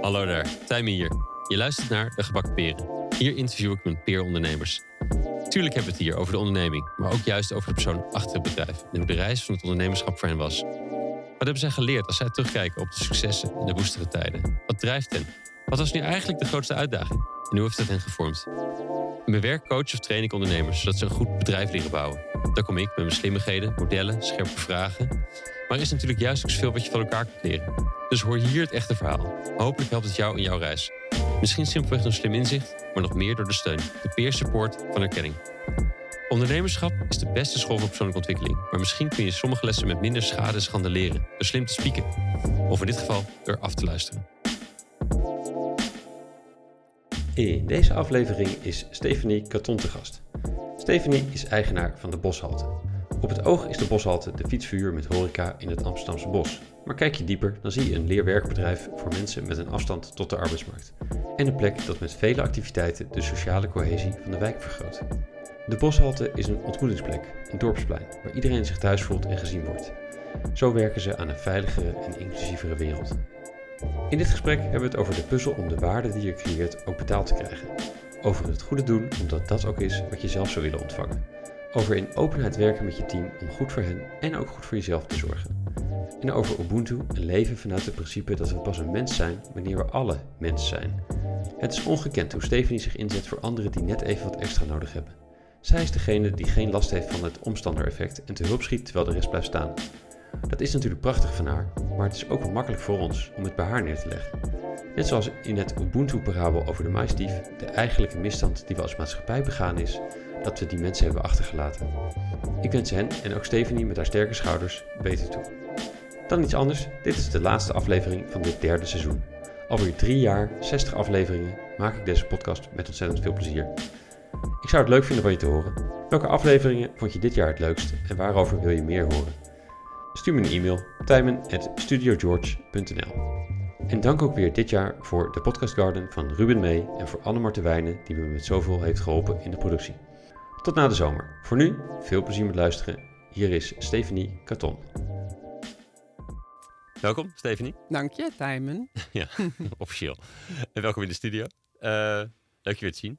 Hallo daar, Tijmen hier. Je luistert naar De Gebakken Peren. Hier interview ik mijn peerondernemers. Tuurlijk hebben we het hier over de onderneming, maar ook juist over de persoon achter het bedrijf en hoe de reis van het ondernemerschap voor hen was. Wat hebben zij geleerd als zij terugkijken op de successen en de woestere tijden? Wat drijft hen? Wat was nu eigenlijk de grootste uitdaging? En hoe heeft het hen gevormd? In mijn werk coach of train ik ondernemers zodat ze een goed bedrijf leren bouwen. Daar kom ik met mijn slimmigheden, modellen, scherpe vragen. Maar er is natuurlijk juist ook zoveel wat je van elkaar kunt leren. Dus hoor hier het echte verhaal. Hopelijk helpt het jou in jouw reis. Misschien simpelweg door slim inzicht, maar nog meer door de steun, de peer support van erkenning. Ondernemerschap is de beste school voor persoonlijke ontwikkeling. Maar misschien kun je sommige lessen met minder schade en schande leren. Door slim te spieken. Of in dit geval door af te luisteren. In deze aflevering is Stephanie Katon te gast. Stephanie is eigenaar van de Boshalte. Op het oog is de Boshalte de fietsverhuur met horeca in het Amsterdamse bos. Maar kijk je dieper, dan zie je een leerwerkbedrijf voor mensen met een afstand tot de arbeidsmarkt. En een plek dat met vele activiteiten de sociale cohesie van de wijk vergroot. De Boshalte is een ontmoetingsplek, een dorpsplein, waar iedereen zich thuis voelt en gezien wordt. Zo werken ze aan een veiligere en inclusievere wereld. In dit gesprek hebben we het over de puzzel om de waarde die je creëert ook betaald te krijgen. Over het goede doen, omdat dat ook is wat je zelf zou willen ontvangen. Over in openheid werken met je team om goed voor hen en ook goed voor jezelf te zorgen. En over Ubuntu, een leven vanuit het principe dat we pas een mens zijn wanneer we alle mens zijn. Het is ongekend hoe Stephanie zich inzet voor anderen die net even wat extra nodig hebben. Zij is degene die geen last heeft van het omstandereffect en te hulp schiet terwijl de rest blijft staan. Dat is natuurlijk prachtig van haar, maar het is ook wel makkelijk voor ons om het bij haar neer te leggen. Net zoals in het Ubuntu-parabel over de maisdief, de eigenlijke misstand die we als maatschappij begaan is, dat we die mensen hebben achtergelaten. Ik wens hen en ook Stephanie met haar sterke schouders beter toe. Dan iets anders, dit is de laatste aflevering van dit derde seizoen. Alweer drie jaar, 60 afleveringen, maak ik deze podcast met ontzettend veel plezier. Ik zou het leuk vinden van je te horen. Welke afleveringen vond je dit jaar het leukst en waarover wil je meer horen? Stuur me een e-mail tijmen.studiogeorge.nl En dank ook weer dit jaar voor de Podcast Garden van Ruben Mee en voor Anne Martelijnen die me met zoveel heeft geholpen in de productie. Tot na de zomer. Voor nu, veel plezier met luisteren. Hier is Stephanie Katon. Welkom, Stephanie. Dank je, Tijmen. ja, officieel. En welkom in de studio. Uh, leuk je weer te zien.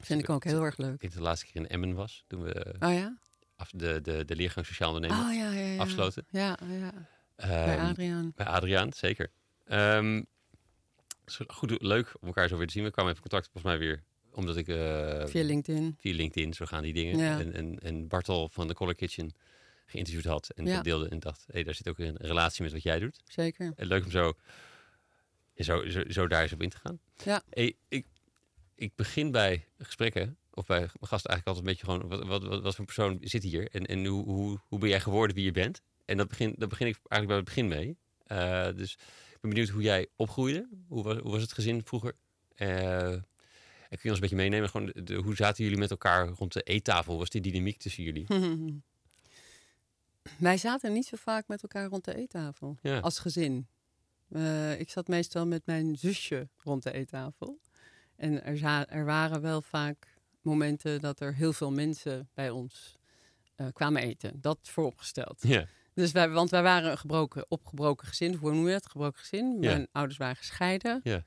Vind ik ook heel erg leuk. Ik de laatste keer in Emmen was, toen we oh, ja? af, de, de, de leergang Sociaal Ondernemen oh, ja, ja, ja. afsloten. Ja, ja. bij Adriaan. Bij Adriaan, zeker. Um, goed, leuk om elkaar zo weer te zien. We kwamen even contact volgens mij weer omdat ik... Uh, via LinkedIn. Via LinkedIn, zo gaan die dingen. Ja. En, en, en Bartel van de Color Kitchen geïnterviewd had. En ja. deelde en dacht, hé, hey, daar zit ook een relatie met wat jij doet. Zeker. En leuk om zo, zo, zo, zo daar eens op in te gaan. Ja. Hey, ik, ik begin bij gesprekken, of bij mijn gasten eigenlijk altijd een beetje gewoon, wat, wat, wat, wat voor persoon zit hier? En, en hoe, hoe, hoe ben jij geworden wie je bent? En dat begin, dat begin ik eigenlijk bij het begin mee. Uh, dus ik ben benieuwd hoe jij opgroeide. Hoe was, hoe was het gezin vroeger? Uh, en kun je ons een beetje meenemen? Gewoon de, de, hoe zaten jullie met elkaar rond de eettafel? Was die dynamiek tussen jullie? Wij zaten niet zo vaak met elkaar rond de eettafel. Ja. Als gezin. Uh, ik zat meestal met mijn zusje rond de eettafel. En er, er, waren wel vaak momenten dat er heel veel mensen bij ons uh, kwamen eten. Dat vooropgesteld. Ja. Dus wij, want wij waren een gebroken, opgebroken gezin. Hoe noem je het? Gebroken gezin. Ja. Mijn ouders waren gescheiden. Ja.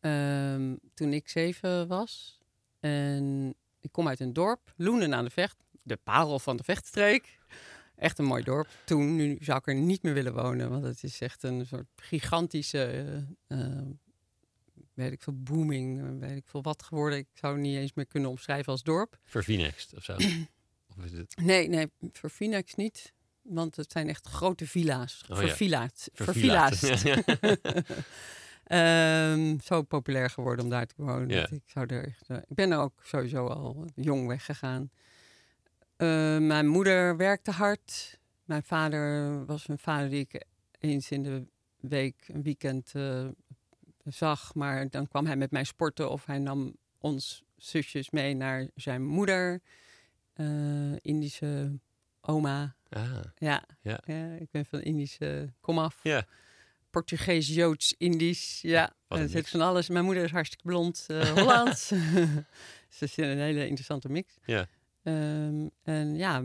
Um, toen ik zeven was. En ik kom uit een dorp, Loenen aan de Vecht. De parel van de Vechtstreek. Echt een mooi dorp. Toen, nu zou ik er niet meer willen wonen. Want het is echt een soort gigantische, uh, uh, weet ik veel, booming, weet ik veel wat geworden. Ik zou het niet eens meer kunnen omschrijven als dorp. Vervinext of zo? of is het... Nee, nee, Vervinext niet. Want het zijn echt grote villa's. Oh, Vervilla's. ja. Vervilla's. Um, zo populair geworden om daar te wonen. Dat ik, zou er echt, uh, ik ben er ook sowieso al jong weggegaan. Uh, mijn moeder werkte hard. Mijn vader was een vader die ik eens in de week, een weekend uh, zag. Maar dan kwam hij met mij sporten of hij nam ons zusjes mee naar zijn moeder. Uh, Indische oma. Ah, Ja, ja. ja, ik ben van Indische komaf. Ja. Portugees, Joods, Indisch. Ja, er zit van alles. Mijn moeder is hartstikke blond, uh, Hollands. dus het is een hele interessante mix. Ja. Um, en ja,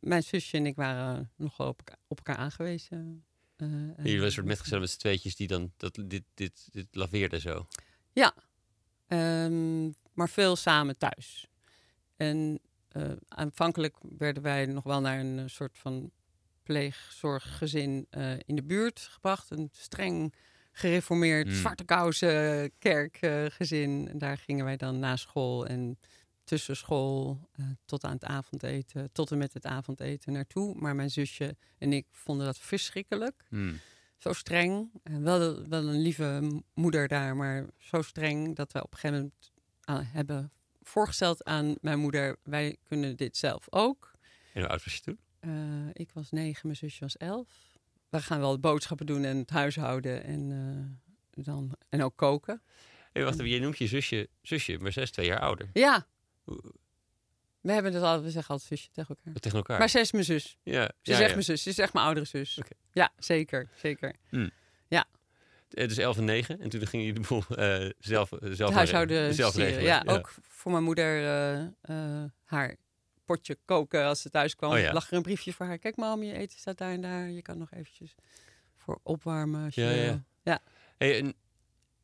mijn zusje en ik waren nogal op, elkaar- op elkaar aangewezen. Uh, Jullie waren een soort metgezel met z'n tweetjes die dan dat, dit, dit, dit laveerde zo. Ehm, maar veel samen thuis. En eh, aanvankelijk werden wij nog wel naar een soort van pleegzorggezin eh, in de buurt gebracht. Een streng gereformeerd, Hmm. zwarte kousen kerkgezin. en daar gingen wij dan na school en tussen school eh, tot aan het avondeten, tot en met het avondeten naartoe. Maar mijn zusje en ik vonden dat verschrikkelijk Hmm. zo streng. En wel, wel een lieve moeder daar, maar zo streng dat we op een gegeven moment hebben voorgesteld aan mijn moeder: wij kunnen dit zelf ook. En hoe oud was je toen? Eh, ik was negen, mijn zusje was elf. We gaan wel boodschappen doen en het huishouden en, eh, dan, en ook koken. Hey, wacht even, jij noemt je zusje, zusje, maar is twee jaar ouder. Ja, we hebben het al, we zeggen altijd zusje tegen elkaar. Tegen elkaar. Maar zij is mijn zus. ja, Ze ja, is echt ja. mijn zus. Ze is echt mijn oudere zus. Ja, zeker, zeker. Eh, Dus 11 en 9. En toen gingen jullie de boel zelf, zelf het huishouden zelf regelen. Ja, ook voor mijn moeder haar potje koken als ze thuis kwam. Oh ja. lag er een briefje voor haar. Kijk mam, je eten staat daar en daar. Je kan nog eventjes voor opwarmen als je Ja, ja. Ja. Hey, en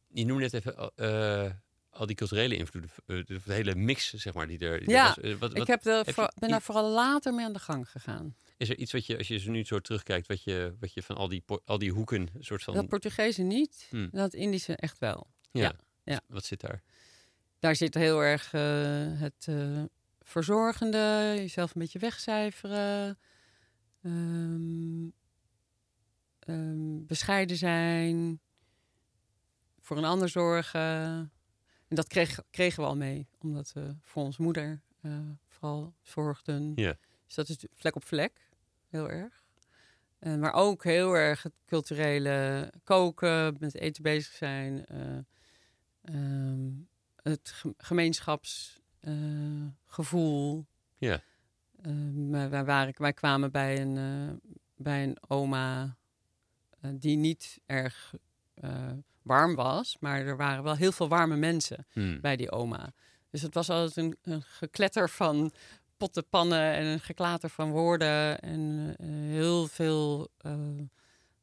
je noemde net even eh, al die culturele invloeden. eh, de, hele mix, zeg maar, die er, die Ja, was. Eh, wat, wat, Ik heb de, voor- ben daar vooral later mee aan de gang gegaan. Is er iets wat je, als je zo nu zo terugkijkt, wat je, wat je van al die, al die hoeken, soort van... Dat Portugese niet, Hmm. dat Indische echt wel. ja. ja, ja. Wat zit daar? Daar zit heel erg het verzorgende, jezelf een beetje wegcijferen, ehm, bescheiden zijn, voor een ander zorgen. En dat kreeg, kregen we al mee, omdat we voor onze moeder eh, vooral zorgden. Ja. Dus dat is vlek op vlek, heel erg. Eh, maar ook heel erg het culturele koken, met eten bezig zijn. eh, ehm, het ge- gemeenschapsgevoel. Ja. Ehm, wij, waren, wij kwamen bij een, eh, bij een oma eh, die niet erg eh, warm was, maar er waren wel heel veel warme mensen Hmm. bij die oma. Dus het was altijd een, een gekletter van potten, pannen en een geklater van woorden en eh, heel veel eh,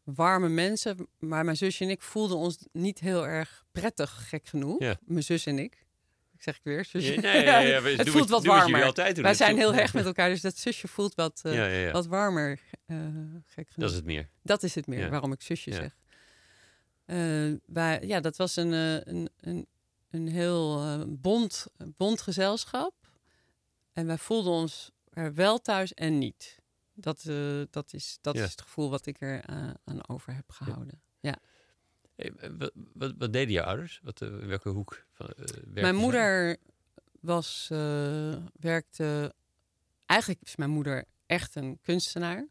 warme mensen. Maar mijn zusje en ik voelden ons niet heel erg prettig, gek genoeg. Ja. Mijn zus en ik. Ik zeg ik weer, zusje. Ja, nee, ja, ja, het voelt wat warmer. Wij zijn heel hecht met elkaar, dus dat zusje voelt wat, eh, Ja, ja, ja. wat warmer, eh, gek genoeg. Dat is het meer. Dat is het meer, Ja. waarom ik zusje Ja. zeg. Eh, wij, ja, dat was een, eh, een, een, een heel eh, bond, bond gezelschap. En wij voelden ons er wel thuis en niet. Dat, eh, dat, is, dat Ja. is het gevoel wat ik er eh, aan over heb gehouden. Hey, wat, wat, wat deden je ouders? Wat, eh, in welke hoek van, eh, werkten Mijn moeder was, eh, werkte... Eigenlijk is mijn moeder echt een kunstenaar.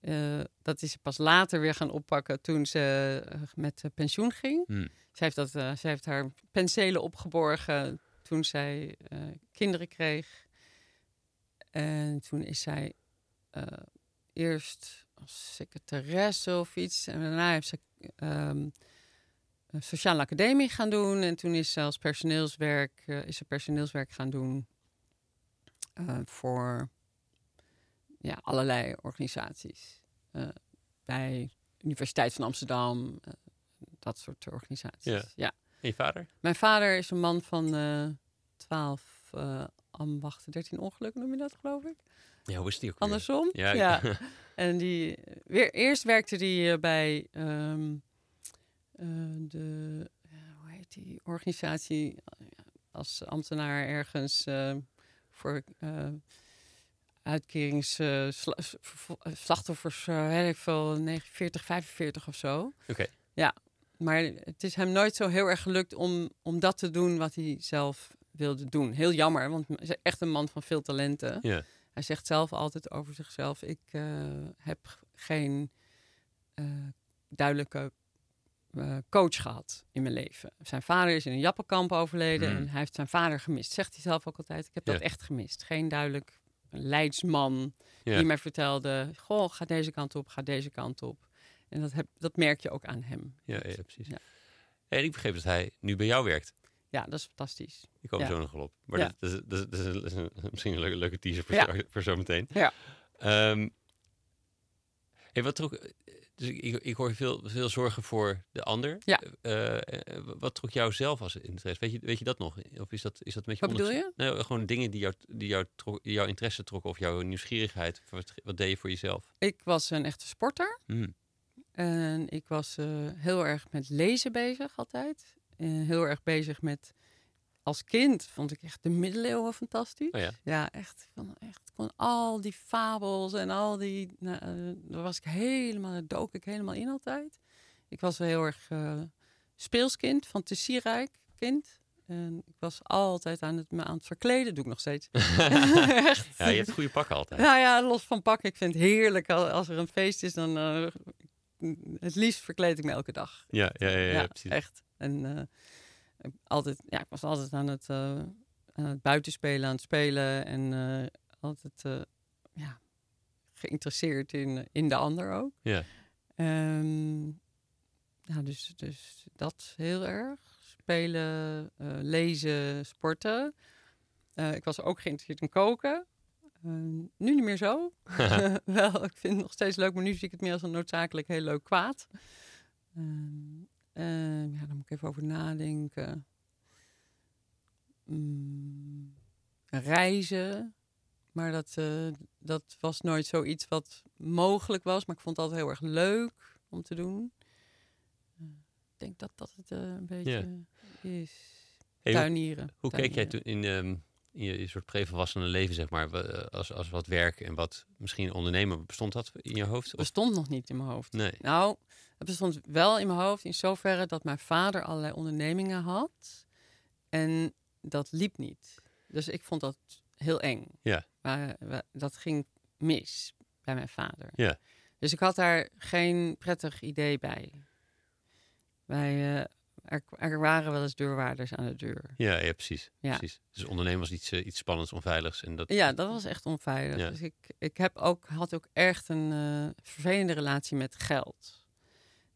Eh, dat is ze pas later weer gaan oppakken toen ze eh, met eh, pensioen ging. Hmm. Zij heeft, dat, eh, zij heeft haar penselen opgeborgen toen zij eh, kinderen kreeg. En toen is zij eh, eerst als secretaresse of iets. En daarna heeft ze ehm, een sociale academie gaan doen. En toen is ze als personeelswerk, eh, is ze personeelswerk gaan doen eh, voor ja, allerlei organisaties. Eh, bij Universiteit van Amsterdam, dat soort organisaties. Ja. ja. En je vader? Mijn vader is een man van 12 eh ambachten, 13 ongelukken noem je dat, geloof ik. Ja, hoe is die ook weer? Andersom. Ja, Ja. ik- En die, weer, eerst werkte hij eh, bij ehm, eh, de, hoe heet die organisatie, als ambtenaar ergens eh, voor uh, uitkerings eh, sla- s- v- v- slachtoffers, uh, veel, 49, 45 of zo. Oké. Ja, maar het is hem nooit zo heel erg gelukt om, om dat te doen wat hij zelf wilde doen. Heel jammer, want hij is echt een man van veel talenten. Ja. Hij zegt zelf altijd over zichzelf: Ik eh, heb geen eh, duidelijke eh, coach gehad in mijn leven. Zijn vader is in een jappenkamp overleden Hmm. en hij heeft zijn vader gemist. Zegt hij zelf ook altijd: Ik heb dat echt gemist. Geen duidelijk leidsman Ja. die mij vertelde: Goh, ga deze kant op, ga deze kant op. En dat, heb, dat merk je ook aan hem. Ja, ja, precies. Ja. En ik begreep dat hij nu bij jou werkt. Ja, dat is fantastisch. Ik kom Ja. zo nog op. Maar Ja. dat, is- dat, is- dat is een- dat is een- misschien een leuke, leuke teaser voor, Ja. zo, voor zometeen. Ja. Ehm, Hey, wat trok, dus ik, ik hoor veel, veel zorgen voor de ander. Ja. Eh, eh, wat trok jou zelf als interesse? Weet je, weet je dat nog? Of is dat, is dat Wat bedoel je? Gewoon dingen die, jou, die jou trok, jouw interesse trokken of jouw nieuwsgierigheid. Wat, wat deed je voor jezelf? Ik was een echte sporter. Hmm. En ik was eh, heel erg met lezen bezig altijd. En heel erg bezig met... Als kind vond ik echt de middeleeuwen fantastisch. Oh ja. Ja, echt. Van, echt van al die fabels en al die... Nou, eh, daar was ik helemaal... Daar dook ik helemaal in altijd. Ik was wel heel erg eh, speelskind, fantasierijk kind. En ik was altijd aan het, me aan het verkleden. Doe ik nog steeds. echt. ja, je hebt goede pakken altijd. Nou ja, los van pakken. Ik vind het heerlijk al- als er een feest is. Dan eh, het liefst verkleed ik me elke dag. Ja, ja, ja, ja, precies. echt. En eh, ik, altijd, ja, ik was altijd aan het, eh, aan het buitenspelen, aan het spelen. En eh, altijd ja, geïnteresseerd in, in de ander ook. Ja. Ehm, nou, dus, dus dat heel erg. Spelen, lezen, sporten. Ik was ook geïnteresseerd in koken. Ehm, nu niet meer zo. Wel, ik vind het nog steeds leuk, maar nu zie ik het meer als een noodzakelijk heel leuk kwaad. Ehm, ja, daar moet ik even over nadenken. Mm, reizen. Maar dat, eh, dat was nooit zoiets wat mogelijk was. Maar ik vond het altijd heel erg leuk om te doen. Eh, ik denk dat dat het eh, een beetje is. Hey, hoe- Tuinieren. Hoe keek jij toen in, ehm, in je, je soort prevolwassene leven, zeg maar, als, als wat werk en wat misschien ondernemen, bestond dat in je hoofd? Of, bestond nog niet in mijn hoofd. nee. Nou, het bestond wel in mijn hoofd in zoverre dat mijn vader allerlei ondernemingen had. En dat liep niet. Dus ik vond dat heel eng. Ja. Maar we- dat ging mis bij mijn vader. Ja. Dus ik had daar geen prettig idee bij. Wij, eh, er, er waren wel eens deurwaarders aan de deur. Ja, ja, precies. Ja. precies. Dus ondernemen was iets, eh, iets spannends, onveiligs. En dat, Ja, dat was echt onveilig. Ja. Dus ik, ik heb ook, had ook echt een eh, vervelende relatie met geld.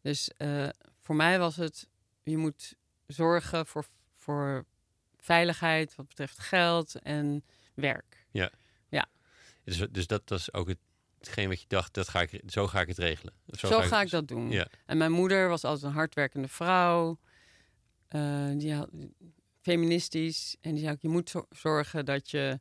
Dus eh, voor mij was het, je moet zorgen voor, voor veiligheid wat betreft geld en werk. Dus, dus dat was ook het, hetgeen wat je dacht, dat ga ik, zo ga ik het regelen. Of Zo, ga ik dat doen. Ja. En mijn moeder was altijd een hardwerkende vrouw. Eh, die had, feministisch. En die zei ook, je moet zo- zorgen dat je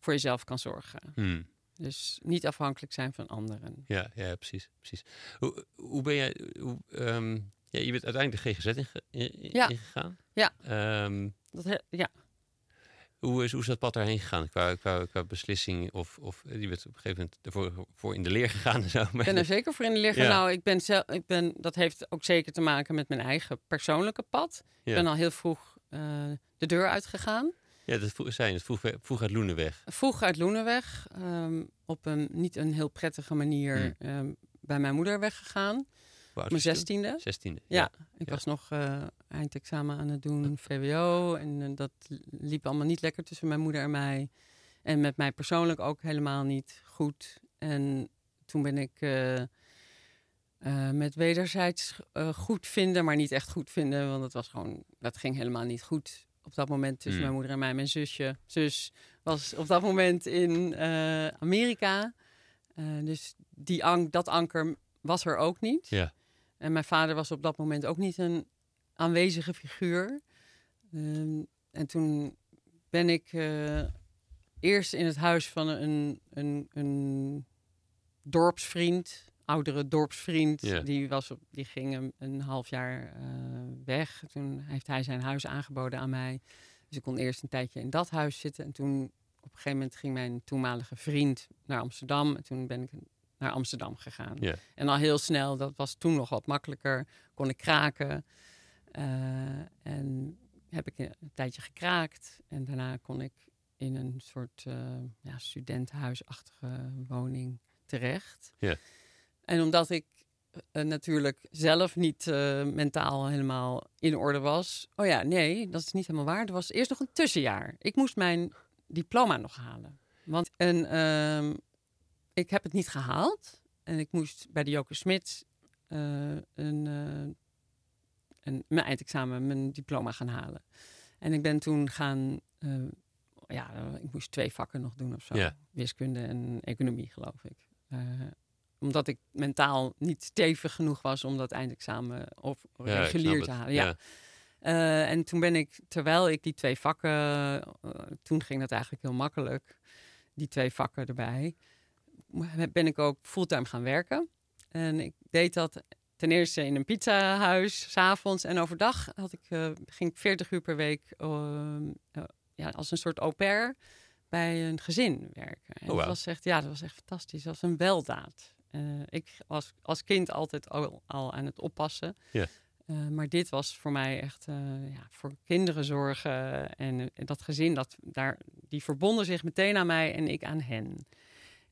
voor jezelf kan zorgen. Hmm. Dus niet afhankelijk zijn van anderen. Ja, ja, precies. precies. Hoe, hoe ben jij... Hoe, ehm, ja, je bent uiteindelijk de GGZ inge- in, in- Ja. ingegaan. Ja. Ehm, Dat he- ja. hoe, is, hoe is dat pad daarheen gegaan? Qua, qua, qua beslissing? Of, of eh, je bent op een gegeven moment ervoor voor in de leer gegaan en zo. Ik ben er zeker voor in de leer. Ja. Nou, ik ben zelf, ik ben, dat heeft ook zeker te maken met mijn eigen persoonlijke pad. Ja. Ik ben al heel vroeg eh, de deur uitgegaan. Ja, dat je, het vroeg, vroeg uit Loenenweg. Vroeg uit Loenenweg. ehm, op een niet een heel prettige manier Hmm. ehm, bij mijn moeder weggegaan. Mijn zestiende. Zestiende. Ja, ik Ja. was nog eh, eindexamen aan het doen, VWO. En eh, dat liep allemaal niet lekker tussen mijn moeder en mij. En met mij persoonlijk ook helemaal niet goed. En toen ben ik eh, met wederzijds goed vinden, maar niet echt goed vinden. Want het was gewoon, dat ging helemaal niet goed op dat moment tussen Hmm. mijn moeder en mij. Mijn zusje, zus, was op dat moment in eh, Amerika. Eh, dus die an dat anker was er ook niet. Ja. En mijn vader was op dat moment ook niet een aanwezige figuur. Ehm, en toen ben ik eh, eerst in het huis van een, een, een dorpsvriend, oudere dorpsvriend. Die, was op, die ging een, een half jaar eh, weg. Toen heeft hij zijn huis aangeboden aan mij. Dus ik kon eerst een tijdje in dat huis zitten. En toen op een gegeven moment ging mijn toenmalige vriend naar Amsterdam. En toen ben ik naar Amsterdam gegaan. En al heel snel, dat was toen nog wat makkelijker, kon ik kraken. Eh, en heb ik een tijdje gekraakt. En daarna kon ik in een soort eh ja, studentenhuisachtige woning terecht. Ja. En omdat ik eh, natuurlijk zelf niet eh, mentaal helemaal in orde was. Oh ja, nee, dat is niet helemaal waar. Er was eerst nog een tussenjaar. Ik moest mijn diploma nog halen. Want en, ehm, ik heb het niet gehaald. En ik moest bij de Joker Smit eh, een, een, mijn eindexamen, mijn diploma gaan halen. En ik ben toen gaan, ja, ik moest twee vakken nog doen of zo. Ja. Wiskunde en economie, geloof ik. Eh, omdat ik mentaal niet stevig genoeg was om dat eindexamen of Ja, regulier te halen. Ja. Eh, en toen ben ik, terwijl ik die twee vakken, eh, toen ging dat eigenlijk heel makkelijk, die twee vakken erbij, ben ik ook fulltime gaan werken. En ik deed dat ten eerste in een pizzahuis, s'avonds. En overdag had ik, eh, ging ik 40 uur per week ja, als een soort au pair bij een gezin werken. En Oh, dat was echt, ja, dat was echt fantastisch. Dat was een weldaad. Eh, ik was als kind altijd al, al aan het oppassen. Ja. Eh, maar dit was voor mij echt eh, ja, voor kinderen zorgen. En dat gezin, dat, daar, die verbonden zich meteen aan mij en ik aan hen.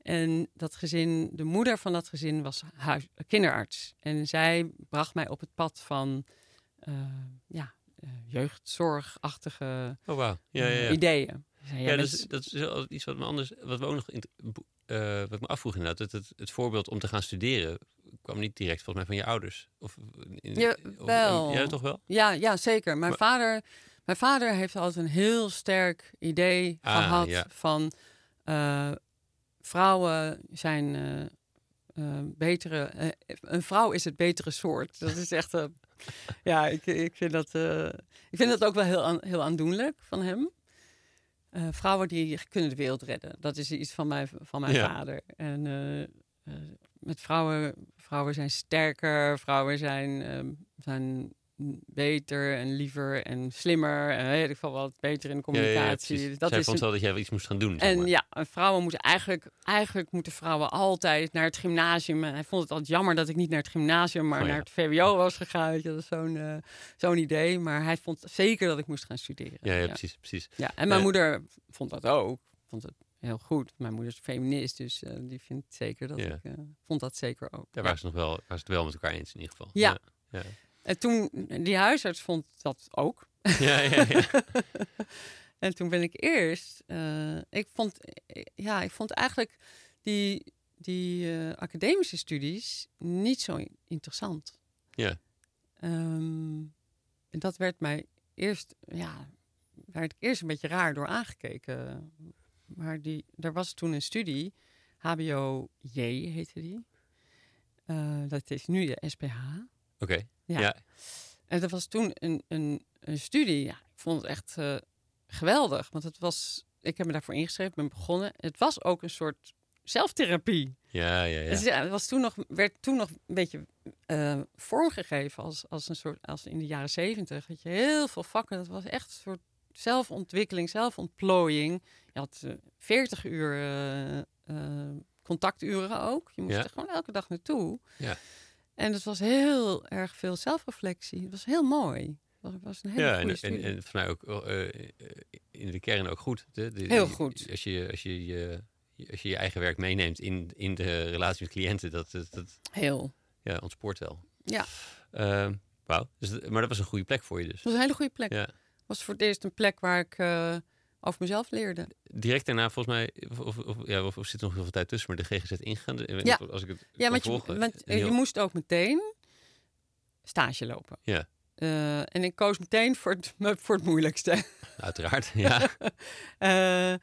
En dat gezin, de moeder van dat gezin was huis, kinderarts. En zij bracht mij op het pad van ja, jeugdzorgachtige Oh, wauw. Ja, ja, ja. ideeën. Ja, jij dat is, dat is iets wat me anders, wat we ook nog, in, eh, wat ik me afvroeg inderdaad, het, het, het voorbeeld om te gaan studeren kwam niet direct volgens mij van je ouders. Of, in, Ja, of- wel. ja, toch wel? Ja, ja, zeker. Mijn, Maar- vader, mijn vader heeft altijd een heel sterk idee Ah, gehad ja. van eh, vrouwen zijn eh, betere. een vrouw is het betere soort. Dat is echt. ja, ik, ik, vind dat, ik vind dat ook wel heel, aan- heel aandoenlijk van hem. Eh, vrouwen die kunnen de wereld redden. Dat is iets van mijn, van mijn Ja. vader. En eh, eh, met vrouwen, vrouwen zijn sterker, vrouwen zijn, ehm, zijn beter en liever en slimmer en weet ik veel wat, beter in de Ja, ja, ja, communicatie. precies. dat Zij is vond wel dat jij iets moest gaan doen. zeg en maar. ja, en vrouwen moeten eigenlijk, eigenlijk moeten vrouwen altijd naar het gymnasium. En hij vond het altijd jammer dat ik niet naar het gymnasium, maar Oh naar het VWO was gegaan. Dat is zo'n eh, zo'n idee. Maar hij vond zeker dat ik moest gaan studeren. ja, precies, precies. Ja, en mijn moeder vond dat ook. Vond het heel goed. Mijn moeder is feminist, dus eh, die vindt zeker dat Ja. ik eh, vond dat zeker ook. Daar Ja. waren ze nog wel, waren ze het wel met elkaar eens in ieder geval. Ja. ja, En toen, die huisarts vond dat ook. ja, ja, ja. En toen ben ik eerst, eh, ik vond, eh, ja, ik vond eigenlijk die, die eh, academische studies niet zo in- interessant. Ja. Ehm, en dat werd mij eerst, ja, werd ik eerst een beetje raar door aangekeken. Maar die, er was toen een studie, HBO-J heette die. Dat is nu de SPH. Oké. Ja. Ja. En dat was toen een, een, een studie. Ja, ik vond het echt eh, geweldig. Want het was, ik heb me daarvoor ingeschreven, ben begonnen. Het was ook een soort zelftherapie. Ja, ja, ja. Dus ja, het was toen nog, werd toen nog een beetje eh, vormgegeven als, als een soort, als in de jaren zeventig. Had je heel veel vakken. Dat was echt een soort zelfontwikkeling, zelfontplooiing. Je had eh, 40 uur eh, eh, contacturen ook. Je moest Ja. er gewoon elke dag naartoe. Ja. En het was heel erg veel zelfreflectie. Het was heel mooi. Het was, een hele ja, goede en, en, en voor mij ook eh, eh, in de kern ook goed. De, de- Heel goed. Als je, als je, je, als je je eigen werk meeneemt in, in de relatie met cliënten, dat, dat, dat heel. ja, ontspoort wel. Ja. Ehm, Wauw. Dus, dat- maar dat was een goede plek voor je dus. Het was een hele goede plek. Ja. Het was voor het eerst een plek waar ik eh, over mezelf leerde. Direct daarna volgens mij, of, of, ja, of, of zit er nog heel veel tijd tussen, maar de GGZ ingegaan. Ik weet Ja. Als ik het Ja, want, je, want eh, je heel- moest ook meteen stage lopen. Ja. Eh, en ik koos meteen voor het, voor het moeilijkste. Uiteraard, ja. Eh,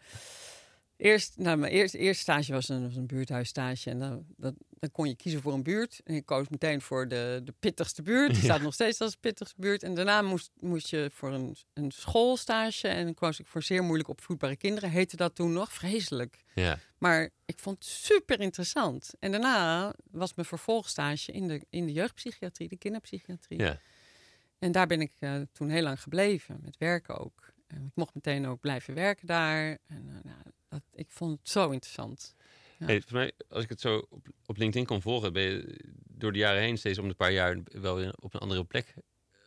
eerst, nou, mijn eerste, eerste stage was een, was een buurthuisstage. En dan, dat, dan kon je kiezen voor een buurt. En ik koos meteen voor de, de pittigste buurt. Die Ja. staat nog steeds als de pittigste buurt. En daarna moest, moest je voor een, een schoolstage. En dan koos ik voor zeer moeilijk opvoedbare kinderen. Heette dat toen nog. Vreselijk. ja. Maar ik vond het super interessant. En daarna was mijn vervolgstage in de, in de jeugdpsychiatrie, de kinderpsychiatrie. Ja. En daar ben ik eh, toen heel lang gebleven, met werken ook. En ik mocht meteen ook blijven werken daar. En, eh, nou, dat, ik vond het zo interessant. Ja. Hey, voor mij, als ik het zo op, op LinkedIn kon volgen, ben je door de jaren heen steeds om de paar jaar wel weer op een andere plek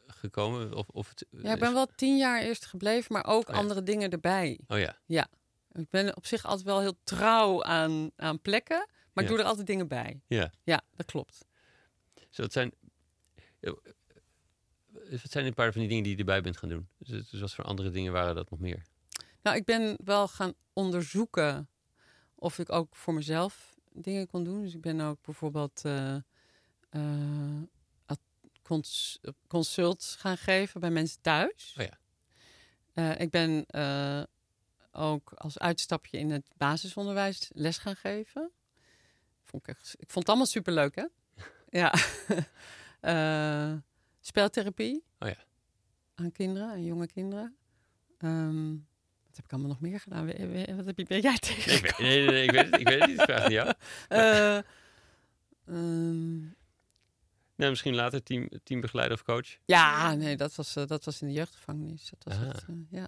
gekomen? Of, of het, Ja, ik ben wel tien jaar eerst gebleven, maar ook Oh ja. andere dingen erbij. Oh ja, Ik ben op zich altijd wel heel trouw aan, aan plekken, maar ik Ja. doe er altijd dingen bij. ja. Ja, dat klopt. Dus dat zijn, eh, wat zijn een paar van die dingen die je erbij bent gaan doen? Dus, dus wat voor andere dingen waren dat nog meer? Nou, ik ben wel gaan onderzoeken of ik ook voor mezelf dingen kon doen. Dus ik ben ook bijvoorbeeld eh, eh, cons- consults gaan geven bij mensen thuis. Oh ja. Eh, ik ben ook als uitstapje in het basisonderwijs les gaan geven. vond ik, echt, ik vond het allemaal superleuk, hè? ja. Speltherapie. Oh ja. Aan kinderen, aan jonge kinderen. Ehm, wat heb ik allemaal nog meer gedaan? Wat heb je, jij tegen? Nee, ik weet, nee, nee, nee, ik weet het, ik weet het niet. Ik vraag het niet jou. Eh, ehm, Nou, misschien later team, teambegeleider of coach. ja, nee, dat was, eh, dat was in de jeugdgevangenis. Dat was Ah. het, eh, ja.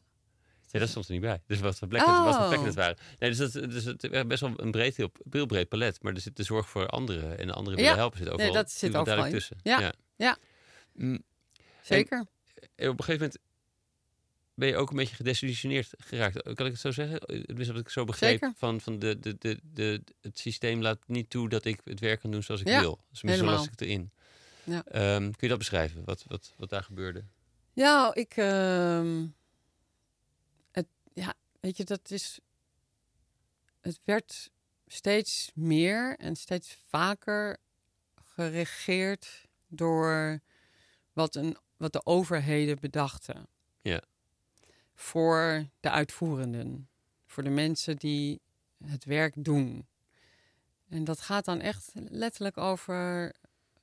Ja, dat stond er niet bij. Dus wat voor plekken, wat voor Oh. plekken het waren. Nee, dus, dat, dus het is best wel een breed, heel, heel breed palet. Maar er zit de zorg voor anderen en de anderen willen Ja. helpen zit Nee, overal. dat zit overal tussen. Ja. Ja. Mm, Zeker. en op een gegeven moment ben je ook een beetje gedesillusioneerd geraakt. Kan ik het zo zeggen? Tenminste, wat ik zo begreep. Zeker. Van, van de, de, de, de, het systeem laat niet toe dat ik het werk kan doen zoals ik Ja, wil. Dus misschien helemaal. las ik het erin. Ja. Ehm, kun je dat beschrijven? Wat, wat, wat daar gebeurde? Ja, ik. ehm, het, ja, weet je, dat is. Het werd steeds meer en steeds vaker geregeerd door wat, een, wat de overheden bedachten. Ja. Voor de uitvoerenden, voor de mensen die het werk doen. En dat gaat dan echt letterlijk over: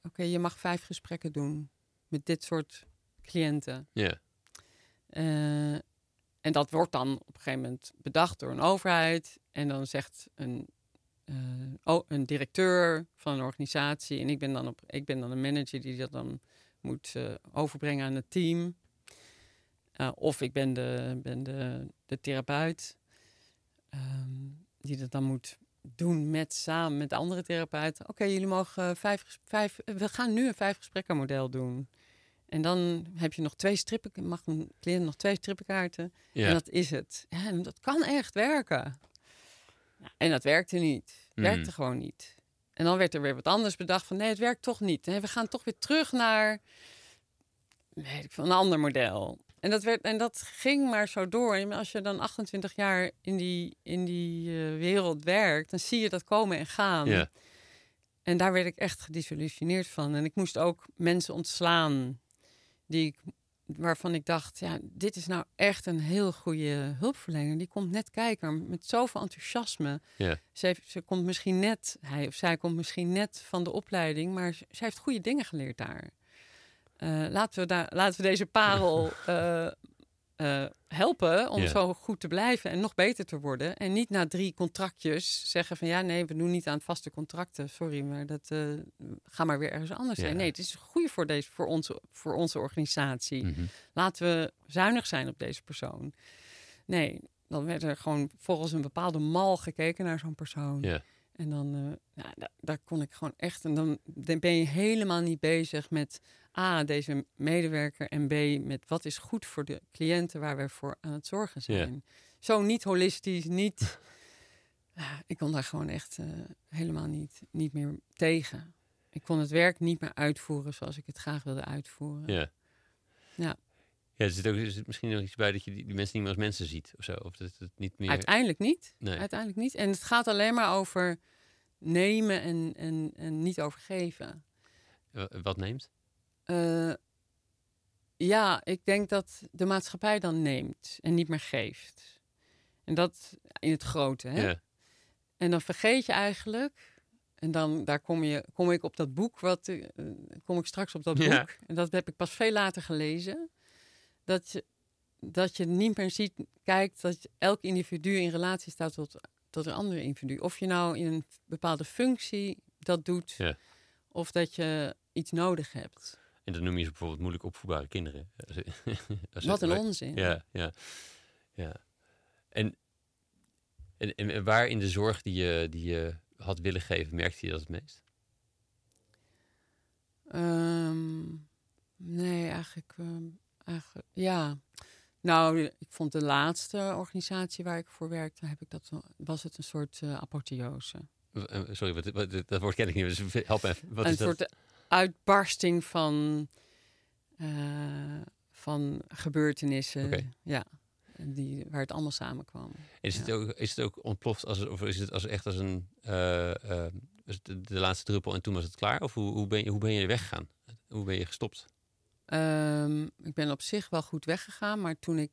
oké, je mag vijf gesprekken doen met dit soort cliënten. Ja. Eh, en dat wordt dan op een gegeven moment bedacht door een overheid. En dan zegt een, eh, oh, een directeur van een organisatie. En ik ben dan, op, ik ben dan een manager die dat dan moet eh, overbrengen aan het team. Eh, of ik ben de, ben de, de therapeut. ehm, die dat dan moet doen met samen met de andere therapeuten. Oké, jullie mogen eh, vijf, vijf. We gaan nu een vijf gesprekken model doen. En dan heb je nog twee strippen, mag een cliënt nog twee strippenkaarten. Ja. En dat is het. Ja, en dat kan echt werken. En dat werkte niet. Mm. Werkte gewoon niet. En dan werd er weer wat anders bedacht van nee, het werkt toch niet. We gaan toch weer terug naar weet ik een ander model. En dat, werd, en dat ging maar zo door. En als je dan 28 jaar in die, in die eh, wereld werkt, dan zie je dat komen en gaan. Ja. En daar werd ik echt gedisillusioneerd van. En ik moest ook mensen ontslaan die ik, waarvan ik dacht, ja, dit is nou echt een heel goede hulpverlener. Die komt net kijken met zoveel enthousiasme. Ja. Ze, heeft, ze komt misschien net, hij of zij komt misschien net van de opleiding, maar ze, ze heeft goede dingen geleerd daar. Eh, laten, we daar laten we deze parel eh, eh, helpen om zo goed te blijven en nog beter te worden. En niet na drie contractjes zeggen van ja, nee, we doen niet aan vaste contracten. Sorry, maar dat ga maar weer ergens anders zijn. Nee, het is goed voor, deze, voor, onze, voor onze organisatie. Mhm. Laten we zuinig zijn op deze persoon. Nee, dan werd er gewoon volgens een bepaalde mal gekeken naar zo'n persoon. Ja. En dan, ja, daar, daar kon ik gewoon echt. En dan ben je helemaal niet bezig met A, deze medewerker. En B, met wat is goed voor de cliënten waar we voor aan het zorgen zijn. Zo niet holistisch, niet. Ik kon daar gewoon echt eh, helemaal niet, niet meer tegen. Ik kon het werk niet meer uitvoeren zoals ik het graag wilde uitvoeren. Ja. Ja. Ja, er zit, ook, er zit misschien nog iets bij dat je die, die mensen niet meer als mensen ziet of zo. Of dat het niet meer... Uiteindelijk niet. Nee. Uiteindelijk niet. En het gaat alleen maar over nemen en, en, en niet overgeven. Wa- Wat neemt? Eh, ja, ik denk dat de maatschappij dan neemt en niet meer geeft. En dat in het grote. Hè? Ja. En dan vergeet je eigenlijk. En dan daar kom, je, kom ik op dat boek. Wat, eh, kom ik straks op dat boek. Ja. En dat heb ik pas veel later gelezen. Dat je, dat je niet meer ziet, kijkt dat elk individu in relatie staat tot, tot een ander individu. Of je nou in een bepaalde functie dat doet. Ja. Of dat je iets nodig hebt. En dan noem je ze bijvoorbeeld moeilijk opvoedbare kinderen. Wat een onzin. Ja, ja, ja. En, en, en waar in de zorg die je, die je had willen geven, merkte je dat het meest? Ehm, nee, eigenlijk, ehm, eigenlijk. Ja. Nou, ik vond de laatste organisatie waar ik voor werkte, heb ik dat, was het een soort eh, apotheose. Eh, Sorry, wat, wat, dat woord ken ik niet. Dus help me. Wat een is dat? Uitbarsting van, eh, van gebeurtenissen. Ja, die, waar het allemaal samenkwam. Is, het ook, is het ook ontploft als, of is het als echt als een eh, eh, de, de laatste druppel en toen was het klaar? Of hoe, hoe, ben, je, hoe ben je weggegaan? Hoe ben je gestopt? Ehm, ik ben op zich wel goed weggegaan, maar toen ik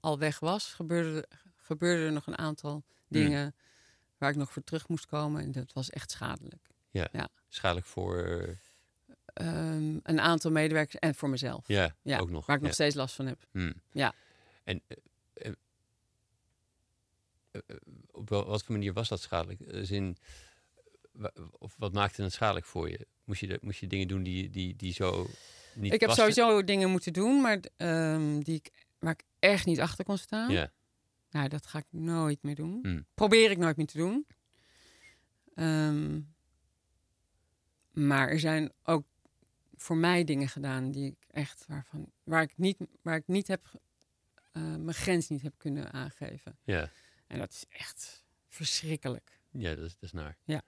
al weg was, gebeurde, gebeurde er nog een aantal dingen waar ik nog voor terug moest komen. En dat was echt schadelijk. Schadelijk voor... Ehm, een aantal medewerkers en voor mezelf. Ja, Ja, ook nog. Waar ik nog steeds last van heb. Hmm. Ja. En eh, op wat voor manier was dat schadelijk? Als in, wa- of wat maakte het schadelijk voor je? Moest je, de- moest je dingen doen die, die, die zo niet ik heb sowieso dingen moeten doen, maar ehm, die ik, waar ik echt niet achter kon staan. Ja, Nou, dat ga ik nooit meer doen. Hmm. Probeer ik nooit meer te doen. Ehm, maar er zijn ook voor mij dingen gedaan die ik echt waarvan waar ik niet, waar ik niet heb eh, mijn grens niet heb kunnen aangeven. ja. En dat is echt verschrikkelijk. ja dat, is, dat is naar. Ja.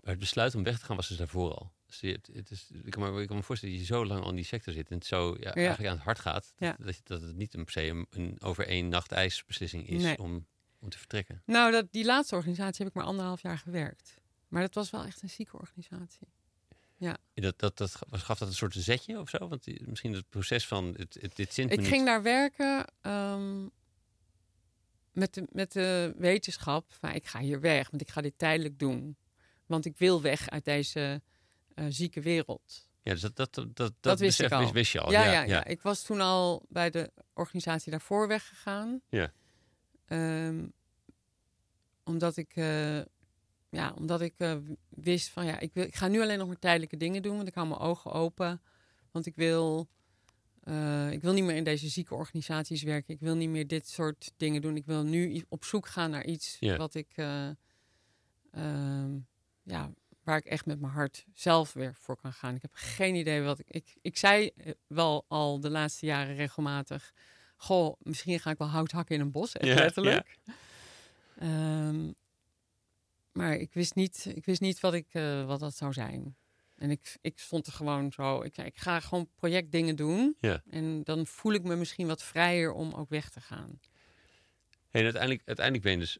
Maar het besluit om weg te gaan was dus daarvoor al. Dus je- het, het is, ik, kan me, ik kan me voorstellen dat je zo lang al in die sector zit en het zo ja, eigenlijk aan het hart gaat. Ja. Dat, dat, dat het niet een per se een, een over één nacht ijsbeslissing is Nee. om, om te vertrekken. Nou, dat, die laatste organisatie heb ik maar anderhalf jaar gewerkt. Maar dat was wel echt een zieke organisatie. Dat, dat, dat was- gaf dat een soort zetje of zo? Want misschien het proces van het, het, dit zint Ik ging daar werken ehm, met, de, met de wetenschap van ik ga hier weg, want ik ga dit tijdelijk doen. Want ik wil weg uit deze eh, zieke wereld. Ja, dus dat, dat, dat, dat, dat wist ik besef al. wist- je al. ja, ja, ja, ik was toen al bij de organisatie daarvoor weggegaan. Ja. Ehm, omdat ik, eh, ja, omdat ik eh, wist van ja, ik, wil, ik ga nu alleen nog maar tijdelijke dingen doen, want ik hou mijn ogen open. Want ik wil, eh, ik wil niet meer in deze zieke organisaties werken. Ik wil niet meer dit soort dingen doen. Ik wil nu op zoek gaan naar iets wat ik, eh, ehm, ja, waar ik echt met mijn hart zelf weer voor kan gaan. Ik heb geen idee wat ik. Ik, ik zei wel al de laatste jaren regelmatig. Goh, misschien ga ik wel hout hakken in een bos, echt Ja, letterlijk. Ehm, maar ik wist niet, ik wist niet wat, ik, eh, wat dat zou zijn. En ik, ik stond er gewoon zo. Ik, ik ga gewoon projectdingen doen. Ja. En dan voel ik me misschien wat vrijer om ook weg te gaan. En uiteindelijk, uiteindelijk ben je dus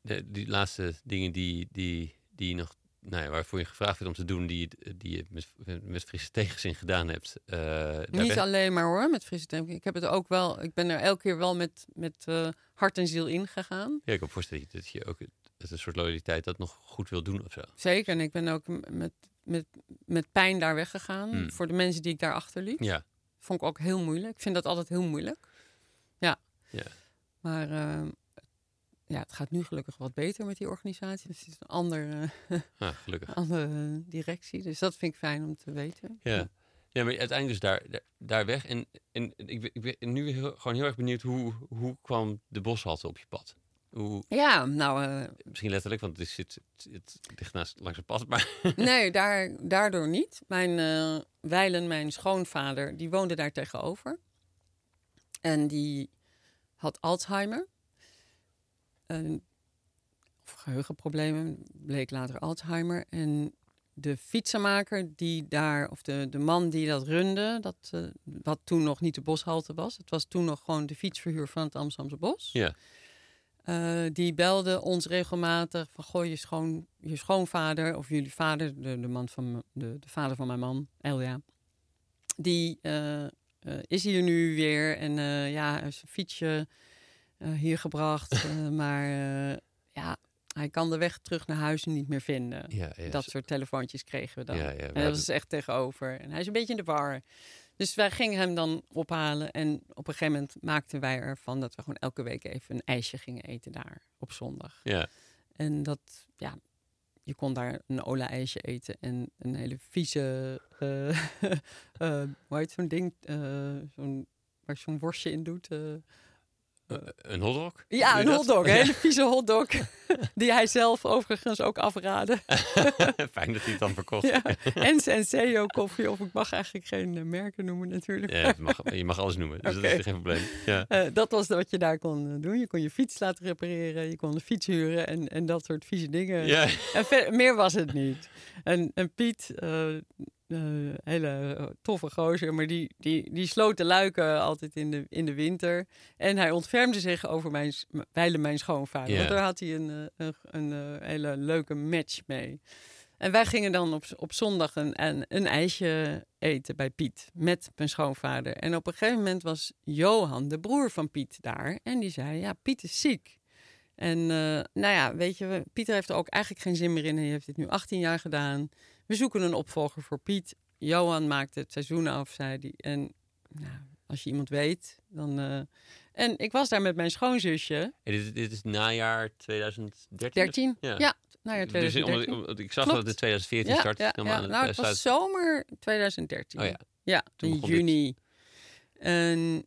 de, die laatste dingen die, die, die nog, nou ja, waarvoor je gevraagd werd om te doen, die, die je met, met frisse tegenzin gedaan hebt. eh, Niet ben- alleen maar hoor, met frisse tempo. Ik heb het ook wel. Ik ben er elke keer wel met, met eh, hart en ziel ingegaan. Ja, ik kan me voorstellen dat je ook een soort loyaliteit dat nog goed wil doen of zo. Zeker. En ik ben ook met, met, met pijn daar weggegaan. Hmm. Voor de mensen die ik daar achterliet. Ja, Vond ik ook heel moeilijk. Ik vind dat altijd heel moeilijk. Ja. Ja. Maar ehm, ja, het gaat nu gelukkig wat beter met die organisatie. Dus het is een andere, ah, gelukkig. andere directie. Dus dat vind ik fijn om te weten. Ja. Ja, maar uiteindelijk dus daar, daar, daar weg. En, en ik, ben- ik ben nu heel, gewoon heel erg benieuwd hoe, hoe kwam de boshalte op je pad? Hoe, Ja, nou, eh, misschien letterlijk, want het, zit, het, het ligt naast langs het pad. Maar nee, daar, daardoor niet. Mijn uh, Weilen, mijn schoonvader, die woonde daar tegenover. En die had Alzheimer. Of geheugenproblemen, bleek later Alzheimer. En de fietsenmaker die daar, of de, de man die dat runde, dat, uh, wat toen nog niet de boshalte was. Het was toen nog gewoon de fietsverhuur van het Amsterdamse bos. ja, Uh, die belde ons regelmatig van goh, je, schoon, je schoonvader of jullie vader, de, de, man van, de, de vader van mijn man, Elja, die uh, uh, is hier nu weer en ja, hij is een fietsje hier gebracht, maar ja, hij kan de weg terug naar huis niet meer vinden. ja, ja, Dat soort telefoontjes kregen we dan. Ja, en dat was echt tegenover. En hij is een beetje in de war. Dus wij gingen hem dan ophalen. En op een gegeven moment maakten wij ervan dat we gewoon elke week even een ijsje gingen eten daar op zondag. ja, En dat, ja, je kon daar een ola-ijsje eten en een hele vieze, eh, eh, hoe heet zo'n ding, eh, zo'n, waar je zo'n worstje in doet. Eh. Een hotdog? Ja, een hotdog, een hele vieze hotdog. die hij zelf overigens ook afraadde. Fijn dat hij het dan verkocht. ja. En Senseo koffie, of ik mag eigenlijk geen eh, merken noemen natuurlijk. Ja, je, mag, je mag alles noemen, dus dat is geen probleem. Ja. Eh, dat was wat je daar kon doen. Je kon je fiets laten repareren, je kon een fiets huren en, en dat soort vieze dingen. Ja. En ver- meer was het niet. En, en Piet, eh, hele eh, toffe gozer, maar die, die, die sloot de luiken altijd in de, in de winter. En hij ontfermde zich over mijn, wijlen mijn schoonvader. Want daar had hij een, eh, een, een hele leuke match mee. En wij gingen dan op, op zondag een, een, een ijsje eten bij Piet met mijn schoonvader. En op een gegeven moment was Johan, de broer van Piet, daar. En die zei, ja, Piet is ziek. En nou ja, weet je, Pieter heeft er ook eigenlijk geen zin meer in. Hij heeft dit nu 18 jaar gedaan. We zoeken een opvolger voor Piet. Johan maakt het seizoen af, zei hij. En nou, als je iemand weet, dan... eh, En ik was daar met mijn schoonzusje, En dit, dit is najaar 2013? 13. Ja. Ja, ja, Dus 2013. omdat- omdat ik zag Klopt. dat het in 2014 ja, start. ja, helemaal ja. Nou, het was zomer 2013. Oh ja. Ja, Toen in dit. juni. En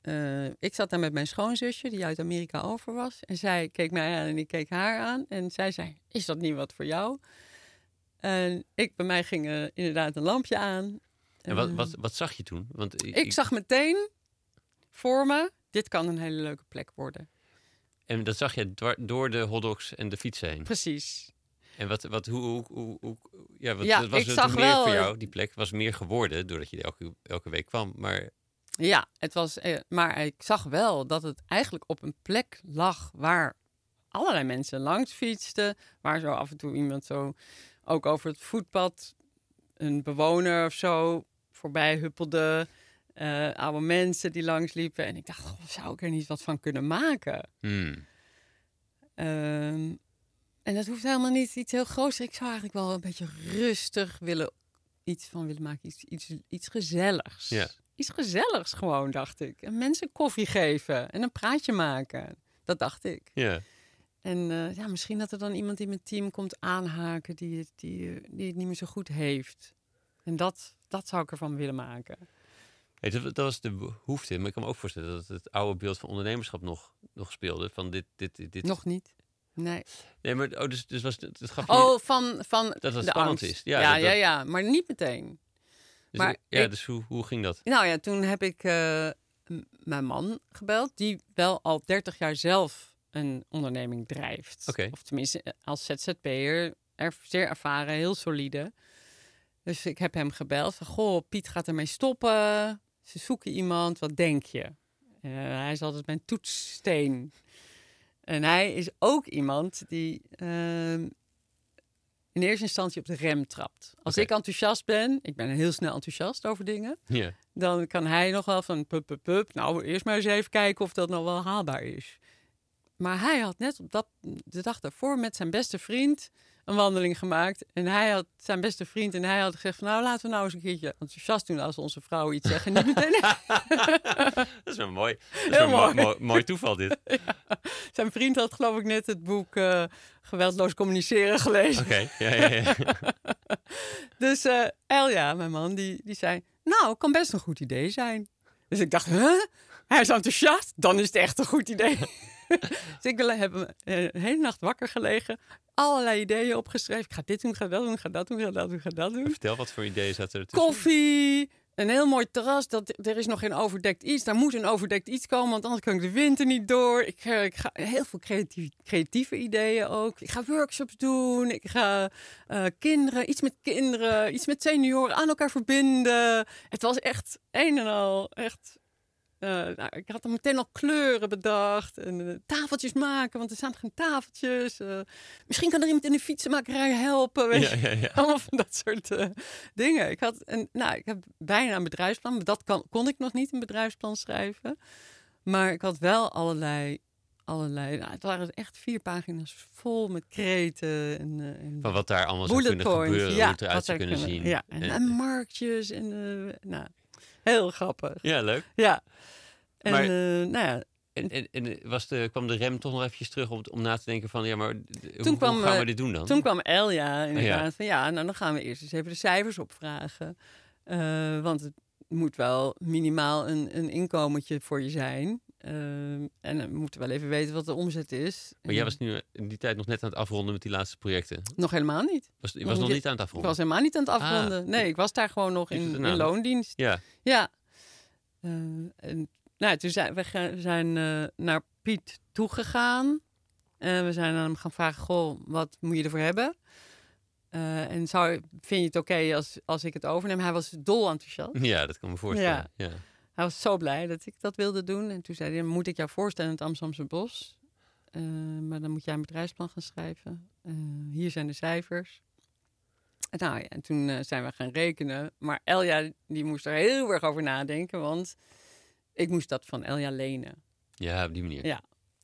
eh, ik zat daar met mijn schoonzusje, die uit Amerika over was. En zij keek mij aan en ik keek haar aan. En zij zei, is dat niet wat voor jou? En ik, bij mij ging eh, inderdaad een lampje aan. En wat, Eh, wat, wat zag je toen? Want ik, zag meteen voor me, dit kan een hele leuke plek worden. En dat zag je door de hotdogs en de fietsen heen. Precies. En wat, wat, hoe, hoe, hoe, hoe- ja, wat, Ja, was ik het meer voor jou, die plek? Was meer geworden doordat je elke, elke week kwam. Maar Ja, het was, eh, maar ik zag wel dat het eigenlijk op een plek lag waar allerlei mensen langs fietsten. Waar zo af en toe iemand zo ook over het voetpad, een bewoner of zo, voorbij huppelde. eh, oude mensen die langs liepen. En ik dacht, goh, zou ik er niet wat van kunnen maken? hmm, Ehm, en dat hoeft helemaal niet iets heel groots. Ik zou eigenlijk wel een beetje rustig willen, iets van willen maken. Iets, iets, iets gezelligs. Iets gezelligs gewoon, dacht ik. En mensen koffie geven en een praatje maken. Dat dacht ik. ja. En eh, ja, misschien dat er dan iemand in mijn team komt aanhaken die het, die, eh, die het niet meer zo goed heeft. En dat, dat zou ik ervan willen maken. Hey, dat, dat was de behoefte. Maar ik kan me ook voorstellen dat het oude beeld van ondernemerschap nog, nog speelde. Van dit, dit, dit. Nog niet. Nee. Nee, maar oh, dus, dus was, het het gaf je- Oh, van, van Dat het de spannend is. Ja, Ja, dat- ja, maar niet meteen. dus, maar ja, ik- dus hoe, hoe ging dat? Nou ja, toen heb ik eh, mijn man gebeld, die wel al 30 jaar zelf een onderneming drijft. Of tenminste eh, als ZZP'er, er, zeer ervaren, heel solide. Dus ik heb hem gebeld van, goh, Piet gaat ermee stoppen. Ze zoeken iemand, wat denk je? Eh, hij is altijd mijn toetssteen. En hij is ook iemand die ehm, in eerste instantie op de rem trapt. Als ik enthousiast ben, ik ben heel snel enthousiast over dingen dan kan hij nog wel van pup, pup, pup. Nou, eerst maar eens even kijken of dat nog wel haalbaar is. Maar hij had net op dat, de dag daarvoor met zijn beste vriend een wandeling gemaakt. En hij had zijn beste vriend en hij had gezegd van... nou, laten we nou eens een keertje enthousiast doen als onze vrouw iets zegt. En niet meteen... Dat is wel mooi. Dat is Heel wel mooi. mooi. mooi, mooi toeval dit. zijn vriend had geloof ik net het boek eh, Geweldloos Communiceren gelezen. Oké, ja, ja, ja. Dus eh, Elja, mijn man, die, die zei... Nou, kan best een goed idee zijn. Dus ik dacht, huh? Hij is enthousiast? Dan is het echt een goed idee. dus ik heb eh, de hele nacht wakker gelegen. Allerlei ideeën opgeschreven. Ik ga dit doen, ga dat doen, ga dat doen, ga dat doen, ga dat doen. Vertel, wat voor ideeën zaten er tussen? Koffie, een heel mooi terras. Dat, er is nog geen overdekt iets. Daar moet een overdekt iets komen, want anders kan ik de winter niet door. Ik, ga- ik ga heel veel creatieve, creatieve ideeën ook. Ik ga workshops doen. Ik ga eh, kinderen, iets met kinderen, iets met senioren aan elkaar verbinden. Het was echt een en al echt. Eh, nou, ik had er meteen al kleuren bedacht en eh, tafeltjes maken, want er staan geen tafeltjes. Eh, misschien kan er iemand in de fietsenmakerij helpen. Weet je Ja, ja, ja. allemaal van dat soort dingen. Ik had een, nou, ik heb bijna een bedrijfsplan. maar Dat kan, kon ik nog niet een bedrijfsplan schrijven. Maar ik had wel allerlei, allerlei. Nou, het waren echt vier pagina's vol met kreten en, en Van wat daar allemaal zou kunnen points. gebeuren, ja, hoe het eruit zou kunnen zien. Ja, en, marktjes en nou, heel grappig. ja, leuk. Ja. En Maar- eh, nou ja, En, en, en was de, kwam de rem toch nog eventjes terug om, om na te denken van... ja, maar d- hoe, kwam, hoe gaan we eh, dit doen dan? Toen kwam Elja inderdaad Ja. van ja, nou dan gaan we eerst eens even de cijfers opvragen. Eh, want het moet wel minimaal een, een inkomentje voor je zijn. Ehm, en we moeten wel even weten wat de omzet is. Maar jij was nu in die tijd nog net aan het afronden met die laatste projecten. Nog helemaal niet. Was, je was nog niet- niet aan het Ik afronden? was helemaal niet aan het Ah. afronden. nee, ik was daar gewoon nog in, in loondienst. Ja, Ja. Eh, en, nou, toen zijn we zijn eh, naar Piet toegegaan. En we zijn aan hem gaan vragen, goh, wat moet je ervoor hebben? Eh, en zou, vind je het oké als, als ik het overneem? Hij was dol enthousiast. ja, dat kan me voorstellen. Ja. Hij was zo blij dat ik dat wilde doen. En toen zei hij, moet ik jou voorstellen in het Amsterdamse bos? Eh, maar dan moet jij een bedrijfsplan gaan schrijven. Eh, hier zijn de cijfers. En, nou ja, en toen eh, zijn we gaan rekenen. Maar Elja, die moest er heel erg over nadenken. Want ik moest dat van Elja lenen. ja, op die manier. Ja.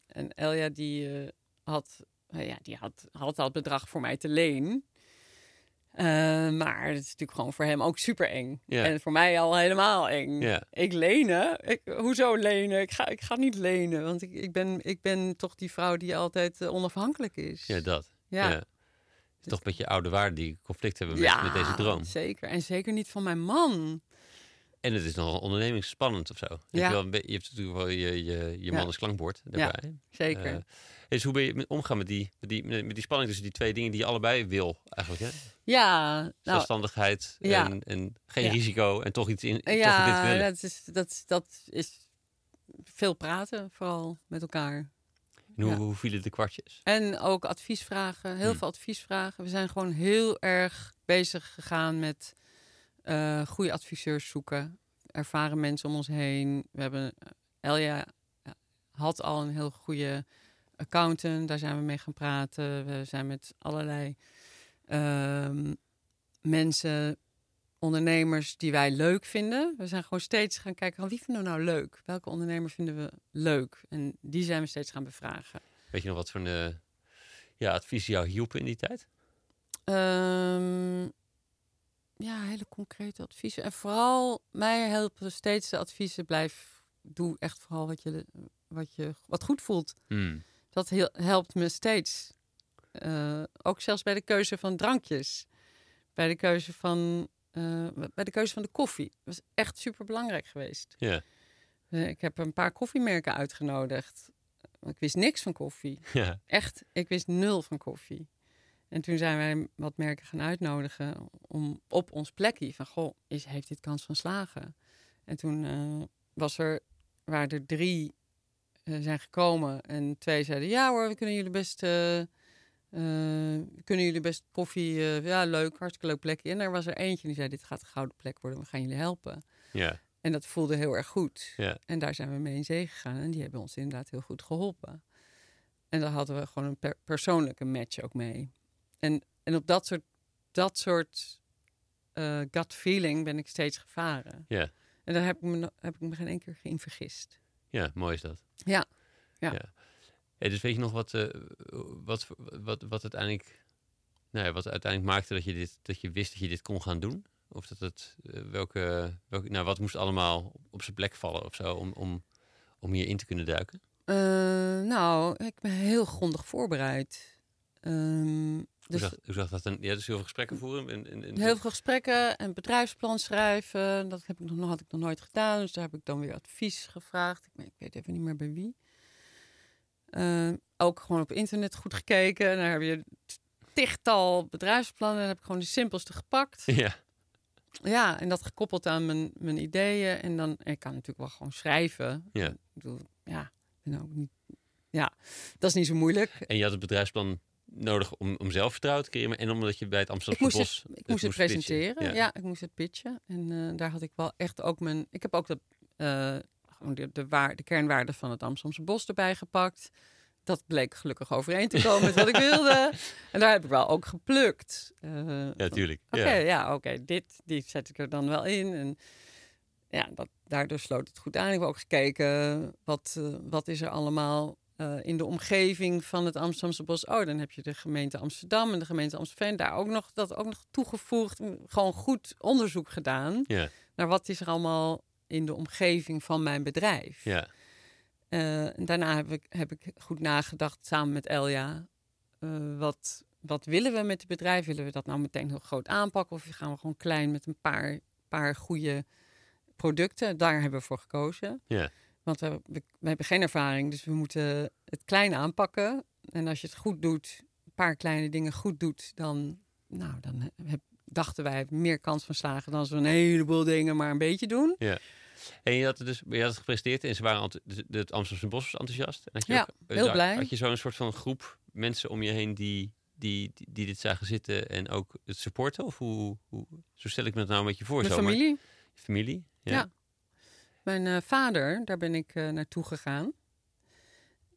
en Elja die had, ja, die had, had dat bedrag voor mij te leen. Eh, maar het is natuurlijk gewoon voor hem ook super eng. Ja. En voor mij al helemaal eng. Ja. Ik lenen? Ik, hoezo lenen? Ik ga, ik ga niet lenen. Want ik, ik, ben, ik ben toch die vrouw die altijd eh, onafhankelijk is. Ja, dat. Ja. Ja. Is toch een beetje oude waarden die conflict hebben met, met deze droom. zeker. En zeker niet van mijn man. En het is nogal ondernemingsspannend of zo. Ja. Je, be- je hebt natuurlijk wel je, je, je Ja. man als klankbord daarbij. Zeker. Eh, dus hoe ben je omgaan met die, met, die, met die spanning tussen die twee dingen die je allebei wil eigenlijk? Hè? Ja, nou, Zelfstandigheid ja. en, en geen Ja. risico en toch iets in toch dit ja, willen. dat is, dat, dat is veel praten, vooral met elkaar. En hoe, ja. hoe vielen de kwartjes? En ook adviesvragen, heel Hmm. veel adviesvragen. We zijn gewoon heel erg bezig gegaan met eh, goede adviseurs zoeken. Ervaren mensen om ons heen. We hebben, eh, Elja ja, had al een heel goede accountant. Daar zijn we mee gaan praten. We zijn met allerlei ehm, mensen, ondernemers die wij leuk vinden. We zijn gewoon steeds gaan kijken, van wie vinden we nou leuk? Welke ondernemer vinden we leuk? En die zijn we steeds gaan bevragen. Weet je nog wat voor een, ja, advies jou hielpen in die tijd? Ehm, ja, hele concrete adviezen. En vooral mij helpen steeds de adviezen. Blijf, doe echt vooral wat je, wat je wat goed voelt. Hmm. Dat heel- helpt me steeds. Eh, ook zelfs bij de keuze van drankjes. Bij de keuze van, eh, bij de keuze van de koffie. Dat was echt super belangrijk geweest. Ja. Eh, ik heb een paar koffiemerken uitgenodigd. Ik wist niks van koffie. ja. Echt, ik wist nul van koffie. En toen zijn wij wat merken gaan uitnodigen om op ons plekje van goh, is, heeft dit kans van slagen? En toen was er, waren er drie zijn gekomen en twee zeiden ja hoor, we kunnen jullie best, eh, kunnen jullie best koffie, eh, ja leuk, hartstikke leuk plekje. En er was er eentje die zei dit gaat een gouden plek worden, we gaan jullie helpen. ja. En dat voelde heel erg goed. Ja. En daar zijn we mee in zee gegaan. En die hebben ons inderdaad heel goed geholpen. En daar hadden we gewoon een per- persoonlijke match ook mee. En, en op dat soort, dat soort eh, gut feeling ben ik steeds gevaren. Ja. En daar heb ik me, heb ik me geen één keer in vergist. Ja, mooi is dat. Ja. Ja. Dus weet je nog wat, eh, wat, wat, wat uiteindelijk, nou ja, wat uiteindelijk maakte dat je, dit, dat je wist dat je dit kon gaan doen? Of dat het, eh, welke, welke, nou, wat moest allemaal op zijn plek vallen of zo om, om, om hierin te kunnen duiken? Eh, nou, ik ben heel grondig voorbereid. Hoe, dus zag, hoe zag dat? Ja, dus heel veel gesprekken voeren? En, en, en- Heel veel gesprekken en bedrijfsplan schrijven. Dat heb ik nog, had ik nog nooit gedaan. Dus daar heb ik dan weer advies gevraagd. Ik, ik weet even niet meer bij wie. Eh, ook gewoon op internet goed gekeken. En daar heb je t- tigtal bedrijfsplannen. Daar heb ik gewoon de simpelste gepakt. Ja, Ja, en dat gekoppeld aan mijn, mijn ideeën. En dan, ik kan natuurlijk wel gewoon schrijven. Ja. Ik bedoel, ja, ik niet, ja, dat is niet zo moeilijk. en je had het bedrijfsplan nodig om, om zelfvertrouwen te creëren en omdat je bij het Ik Amsterdamse moest, Bos het, ik moest het presenteren. Ja. ik moest het pitchen. En eh, daar had ik wel echt ook mijn. Ik heb ook de, eh, de, de, waar, de kernwaarden van het Amsterdamse bos erbij gepakt. Dat bleek gelukkig overeen te komen met wat ik wilde. En daar heb ik wel ook geplukt. Eh, Ja, tuurlijk. Oké, Ja. ja, oké. Dit, die zet ik er dan wel in. En ja, dat, daardoor sloot het goed aan. Ik heb ook gekeken, wat, eh, wat is er allemaal eh, in de omgeving van het Amsterdamse bos? Oh, dan heb je de gemeente Amsterdam en de gemeente Amstelveen. Daar ook nog, dat ook nog toegevoegd. Gewoon goed onderzoek gedaan Ja, naar wat is er allemaal in de omgeving van mijn bedrijf. ja, en daarna heb ik, heb ik goed nagedacht samen met Elja. eh, wat, wat willen we met het bedrijf? Willen we dat nou meteen heel groot aanpakken? Of gaan we gewoon klein met een paar, paar goede producten? Daar hebben we voor gekozen. ja. Want we, we, we hebben geen ervaring, dus we moeten het klein aanpakken. En als je het goed doet, een paar kleine dingen goed doet, dan, nou, dan heb, dachten wij meer kans van slagen dan we een heleboel dingen maar een beetje doen. En je had het dus je had het gepresenteerd en ze waren het Amsterdamse Bos was enthousiast. En had je Ja, ook, eh, heel daar- blij. Had je zo'n soort van groep mensen om je heen die, die, die, die dit zagen zitten en ook het supporten? Of hoe, hoe zo stel ik me dat nou een beetje voor? Mijn zo, maar- familie. familie? Ja. Ja. Mijn eh, vader, daar ben ik eh, naartoe gegaan.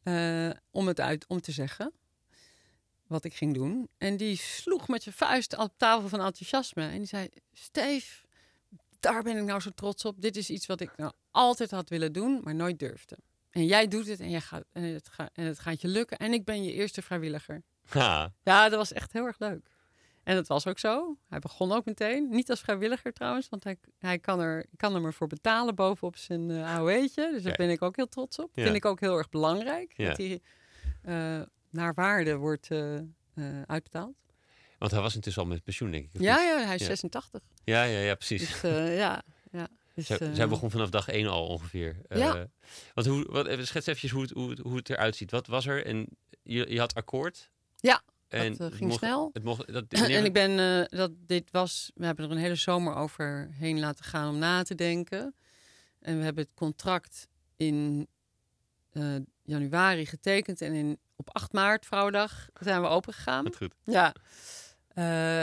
eh, om het uit om te zeggen wat ik ging doen. En die sloeg met zijn vuist op tafel van enthousiasme. En die zei: Steef, daar ben ik nou zo trots op. Dit is iets wat ik nou altijd had willen doen, maar nooit durfde. En jij doet het en, jij gaat, en, het gaat, en het gaat je lukken. En ik ben je eerste vrijwilliger. Ha, Ja, dat was echt heel erg leuk. En dat was ook zo. Hij begon ook meteen. Niet als vrijwilliger trouwens, want hij, hij kan, er, kan er maar voor betalen bovenop zijn eh AOE'tje. Dus daar ben ik ook heel trots op. Ja. Vind ik ook heel erg belangrijk. Ja. Dat hij eh, naar waarde wordt eh, eh, uitbetaald. want hij was intussen al met pensioen, denk ik. Ja, ja, hij is Ja. 86. ja, ja, ja, precies. Dus eh, ja, ja. Dus, Zij, zij begon vanaf dag één al ongeveer. Ja. Want hoe, wat, even schets even hoe het, hoe, hoe het eruit ziet. Wat was er? En je, je had akkoord. Ja, en dat het ging mocht- snel. Het mocht, dat, en ik ben, dat dit was, we hebben er een hele zomer overheen laten gaan om na te denken. En we hebben het contract in januari getekend en in, op 8 maart, Vrouwendag, zijn we opengegaan. Wat goed. Ja. Eh,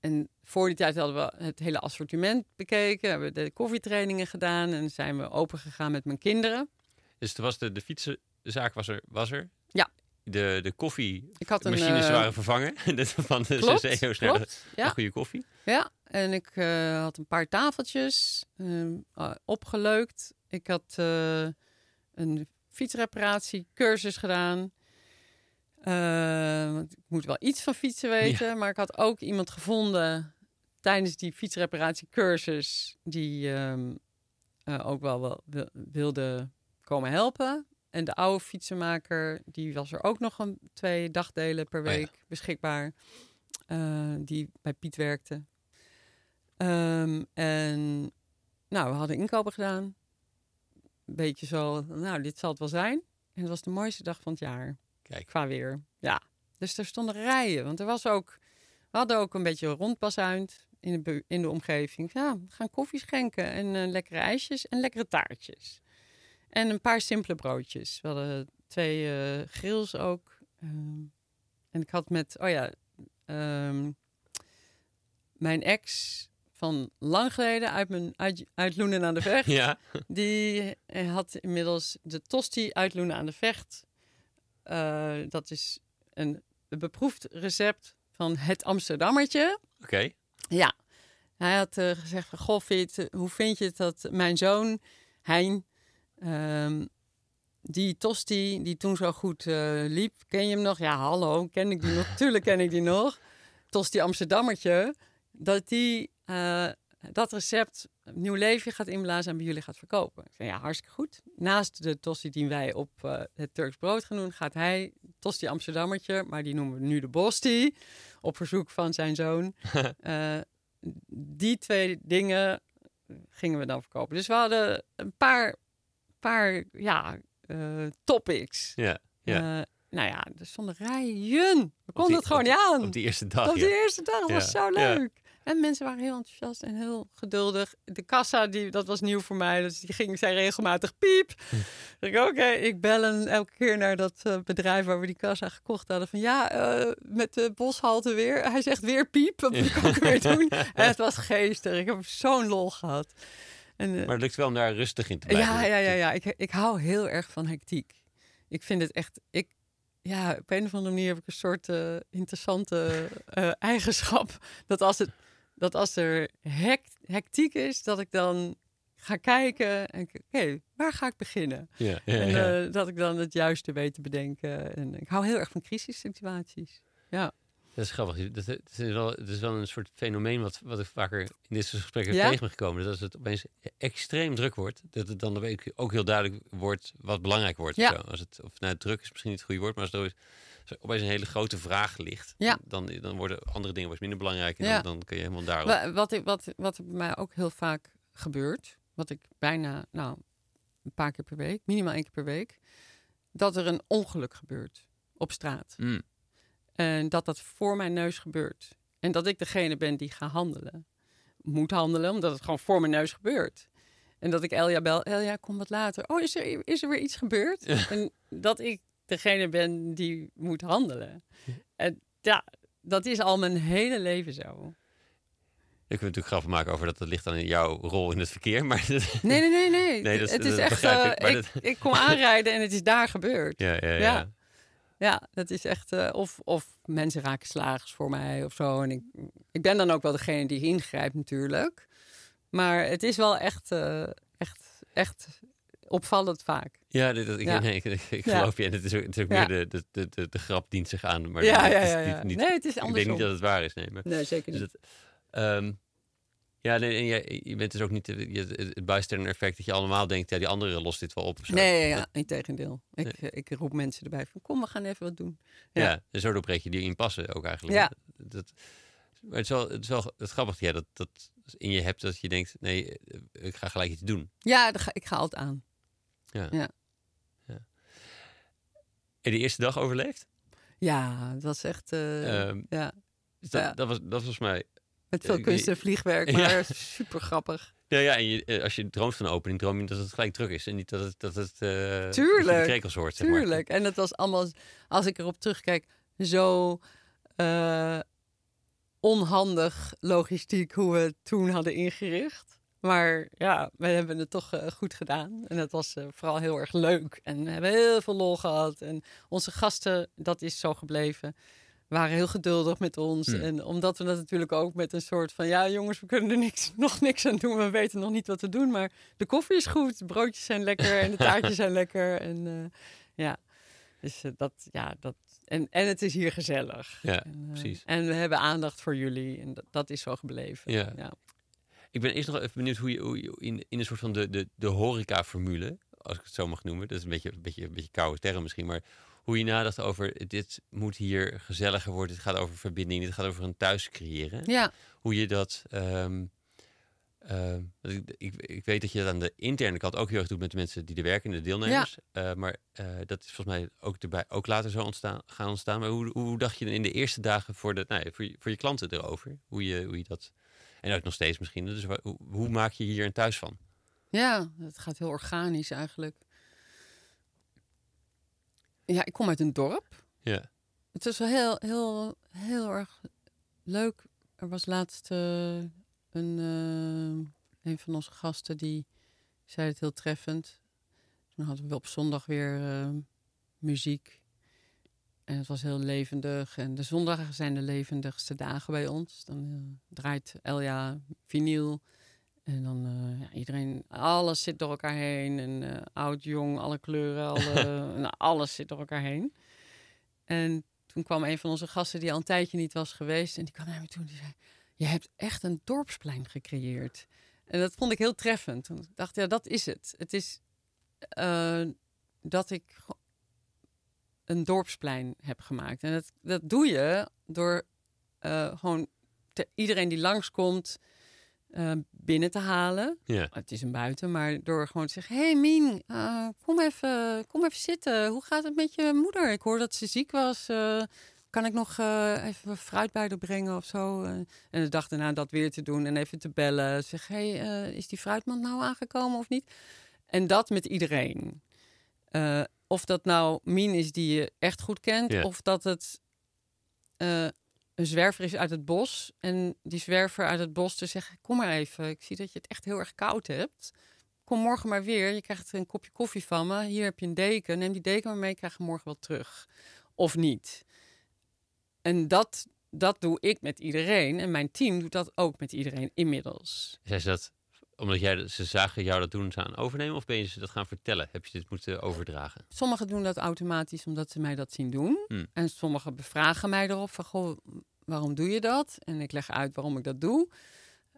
en voor die tijd hadden we het hele assortiment bekeken, hebben we de koffietrainingen gedaan en zijn we opengegaan met mijn kinderen. Dus er was de, de fietsenzaak was er. Was er. Ja. De, de koffie. Ik had een machines eh, waren vervangen. Dat van de CCO's naar de, ja. goede koffie. Ja, en ik eh, had een paar tafeltjes ehm, eh, opgeleukt. Ik had een fietsreparatiecursus gedaan. Eh, ik moet wel iets van fietsen weten, maar ik had ook iemand gevonden tijdens die fietsreparatiecursus die ehm, eh, ook wel, wel wil- wilde komen helpen. En de oude fietsenmaker, die was er ook nog een twee dagdelen per Oh ja. week beschikbaar. eh, die bij Piet werkte. Ehm, en nou, we hadden inkopen gedaan. Een beetje zo, nou, dit zal het wel zijn. En het was de mooiste dag van het jaar Kijk. qua weer. Ja, dus er stonden rijen. Want er was ook, we hadden ook een beetje rondbazuind in de, in de omgeving. Ja, we gaan koffie schenken en eh, lekkere ijsjes en lekkere taartjes. En een paar simpele broodjes. We hadden twee eh grills ook. Ehm, en ik had met, oh ja, ehm, mijn ex van lang geleden uit, mijn, uit, uit Loenen aan de Vecht. Ja. Die eh, had inmiddels de tosti uit Loenen aan de Vecht. Eh, dat is een beproefd recept van het Amsterdammertje. Oké. Ja, hij had eh, gezegd van, goh, vind je het, hoe vind je het dat mijn zoon, Hein, ehm, die tosti die toen zo goed eh, liep, ken je hem nog? Ja, hallo, ken ik die nog? Tuurlijk ken ik die nog. Tosti Amsterdammertje, dat die dat recept nieuw leven gaat inblazen en bij jullie gaat verkopen. Ik zei, ja, hartstikke goed. Naast de tosti die wij op eh, het Turks brood gaan doen, gaat hij tosti Amsterdammertje, maar die noemen we nu de Bosti, op verzoek van zijn zoon. Eh, die twee dingen gingen we dan verkopen. Dus we hadden een paar, paar ja, eh, topics. Ja. Ja. Nou ja, er stonden rijen. We konden die- het gewoon op niet aan. Op die eerste dag. Op ja. de eerste dag, dat was zo ja. leuk. En mensen waren heel enthousiast en heel geduldig. De kassa, die, dat was nieuw voor mij. Dus die ging, zei regelmatig piep. Hm. Ik oké, ik bel een, elke keer naar dat eh, bedrijf waar we die kassa gekocht hadden. Van ja, eh, met de boshalte weer. Hij zegt weer piep. Wat moet ik ook weer doen? En het was geestig. Ik heb zo'n lol gehad. En, eh, Maar het lukt wel om daar rustig in te blijven. ja, ja, ja, ja. Ik, ik hou heel erg van hectiek. Ik vind het echt. Ik, ja, op een of andere manier heb ik een soort interessante eigenschap. Dat als, het, dat als er hect, hectiek is, dat ik dan ga kijken en oké, waar ga ik beginnen? Ja, ja, en ja. eh, dat ik dan het juiste weet te bedenken. En ik hou heel erg van crisissituaties. Ja. Dat is grappig. Dat, het, is wel, is wel een soort fenomeen wat, wat ik vaker in dit soort gesprekken tegen ben gekomen. Dat als het opeens extreem druk wordt, dat het dan ook- ook heel duidelijk wordt wat belangrijk wordt. Ja. Zo. Als het, of nou, druk is misschien niet het goede woord, maar als er opeens een hele grote vraag ligt, Ja. dan, dan worden andere dingen wat minder belangrijk. En Ja. dan, dan kun je helemaal daarop. Wa- Wat, ik, wat, wat bij mij ook heel vaak gebeurt, wat ik bijna, nou, een paar keer per week, minimaal één keer per week, dat er een ongeluk gebeurt op straat. Mm. En dat dat voor mijn neus gebeurt. En dat ik degene ben die gaat handelen. Moet handelen, omdat het gewoon voor mijn neus gebeurt. En dat ik Elja bel, Elja, kom wat later. Oh, is er, is er weer iets gebeurd? En dat ik degene ben die moet handelen. En ja, dat is al mijn hele leven zo. Je kunt natuurlijk grappen maken over dat het ligt aan jouw rol in het verkeer. Maar Nee, nee, nee, nee. Nee, dat het is dat echt. ik, eh, ik, dat- ik kom aanrijden en het is daar gebeurd. ja, ja, ja. Ja. Ja, dat is echt. eh, of, of mensen raken slagers voor mij of zo. En ik, ik ben dan ook wel degene die ingrijpt, natuurlijk. Maar het is wel echt, eh, echt, echt opvallend vaak. Ja, dit, dat, ik, Ja. nee, ik, ik, ik Ja. geloof je. En het is ook, het is ook Ja. meer de, de, de, de, de grap dient zich aan. Maar Ja, ja, ja, niet- Nee, het is Ik denk andersom. niet dat het waar is, nee. Maar, Nee, zeker dus niet. ehm, ja, nee, en je, je bent dus ook niet je, het bystander effect dat je allemaal denkt, ja, die andere lost dit wel op. zo. Nee, ja, in tegendeel. Ik, ik roep mensen erbij van, kom, we gaan even wat doen. ja. en zo breek je die in passen ook eigenlijk. Ja. Dat, maar het is wel, het is wel het grappig ja, dat dat in je hebt dat je denkt, nee, ik ga gelijk iets doen. Ja, ik ga altijd aan. En die eerste dag overleefd? Ja, dat was echt... Ehm, ja, Dus dat, Ja. dat, was, dat was mij met veel eh, kunst en vliegwerk, Ja. maar super grappig. Ja, ja, en je, eh, als je droomt van een opening, droom je dat het gelijk druk is. En niet dat het, dat het dat je Tuurlijk, de krekels hoort, zeg maar. Tuurlijk. En het was allemaal, als ik erop terugkijk, zo onhandig logistiek hoe we het toen hadden ingericht. Maar ja, we hebben het toch eh, goed gedaan. En het was eh, vooral heel erg leuk. En we hebben heel veel lol gehad. En onze gasten, dat is zo gebleven, waren heel geduldig met ons. Hmm. En omdat we dat natuurlijk ook met een soort van... ja jongens, we kunnen er niks, nog niks aan doen. We weten nog niet wat we doen. Maar de koffie is goed, de broodjes zijn lekker en de taartjes zijn lekker. En eh, ja, dus dat, ja, dat... En, en het is hier gezellig. Ja, En, precies. En we hebben aandacht voor jullie. En dat, dat is zo gebleven. Ja. ja. Ik ben eerst nog even benieuwd hoe je, hoe je in, in een soort van de, de, de horeca-formule, als ik het zo mag noemen, dat is een beetje een beetje, een beetje koude term misschien, maar hoe je nadacht over dit moet hier gezelliger worden, dit gaat over verbinding, dit gaat over een thuis creëren. ja. Hoe je dat, ehm, ehm, ik, ik, ik weet dat je dat aan de interne kant ook heel erg doet met de mensen die er werken, de deelnemers, Eh, maar eh, dat is volgens mij ook, erbij, ook later zo ontstaan, gaan ontstaan. Maar hoe, hoe dacht je dan in de eerste dagen voor, de, nou ja, voor, je, voor je klanten erover? Hoe je, hoe je dat, en ook nog steeds misschien, dus hoe maak je hier een thuis van? Ja, het gaat heel organisch eigenlijk. Ja, ik kom uit een dorp. Ja. Het is wel heel, heel, heel erg leuk. Er was laatst eh, een, eh, een van onze gasten die zei het heel treffend. Toen hadden we op zondag weer eh, muziek. En het was heel levendig. En de zondagen zijn de levendigste dagen bij ons. Dan eh, draait Elja vinyl. En dan eh, ja, iedereen, alles zit door elkaar heen. En eh, oud, jong, alle kleuren, alle, nou, alles zit door elkaar heen. En toen kwam een van onze gasten die al een tijdje niet was geweest. En die kwam naar me toe en die zei... Je hebt echt een dorpsplein gecreëerd. En dat vond ik heel treffend. Want ik dacht, ja, dat is het. Het is dat ik een dorpsplein heb gemaakt. En dat, dat doe je door eh, gewoon te- iedereen die langskomt eh, binnen te halen. Ja. Het is een buiten, maar door gewoon te zeggen: Hey Mien, eh, kom, even, kom even zitten. Hoe gaat het met je moeder? Ik hoor dat ze ziek was. Kan ik nog even fruit bij haar brengen of zo? En de dag daarna dat weer te doen en even te bellen. Zeg: Hey, is die fruitmand nou aangekomen of niet? En dat met iedereen. Of dat nou Mien is die je echt goed kent, of dat het eh, een zwerver is uit het bos. En die zwerver uit het bos te zeggen: Kom maar even, ik zie dat je het echt heel erg koud hebt. Kom morgen maar weer. Je krijgt een kopje koffie van me. Hier heb je een deken. Neem die deken maar mee. Ik krijg hem morgen wel terug. Of niet. En dat, dat doe ik met iedereen. En mijn team doet dat ook met iedereen inmiddels. Ze dat omdat jij, ze zagen jou dat doen, ze aan overnemen? Of ben je ze dat gaan vertellen? Heb je dit moeten overdragen? Sommigen doen dat automatisch omdat ze mij dat zien doen. Hmm. En sommigen bevragen mij erop van, goh, waarom doe je dat? En ik leg uit waarom ik dat doe.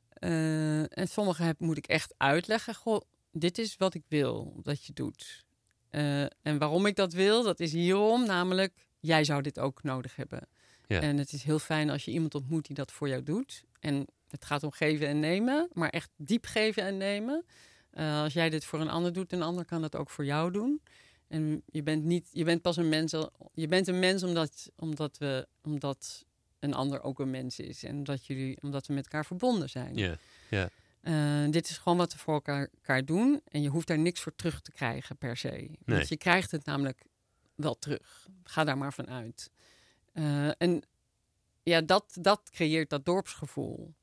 Eh, en sommigen heb, moet ik echt uitleggen, goh, dit is wat ik wil dat je doet. Eh, en waarom ik dat wil, dat is hierom, namelijk, jij zou dit ook nodig hebben. Ja. En het is heel fijn als je iemand ontmoet die dat voor jou doet. En het gaat om geven en nemen, maar echt diep geven en nemen. Eh, als jij dit voor een ander doet, een ander kan dat ook voor jou doen. En je bent niet, je bent pas een mens. Je bent een mens omdat, omdat we, omdat een ander ook een mens is en omdat jullie, omdat we met elkaar verbonden zijn. Ja. Eh, dit is gewoon wat we voor elkaar, elkaar doen en je hoeft daar niks voor terug te krijgen per se. Nee. Want je krijgt het namelijk wel terug. Ga daar maar van uit. Eh, en ja, dat, dat creëert dat dorpsgevoel.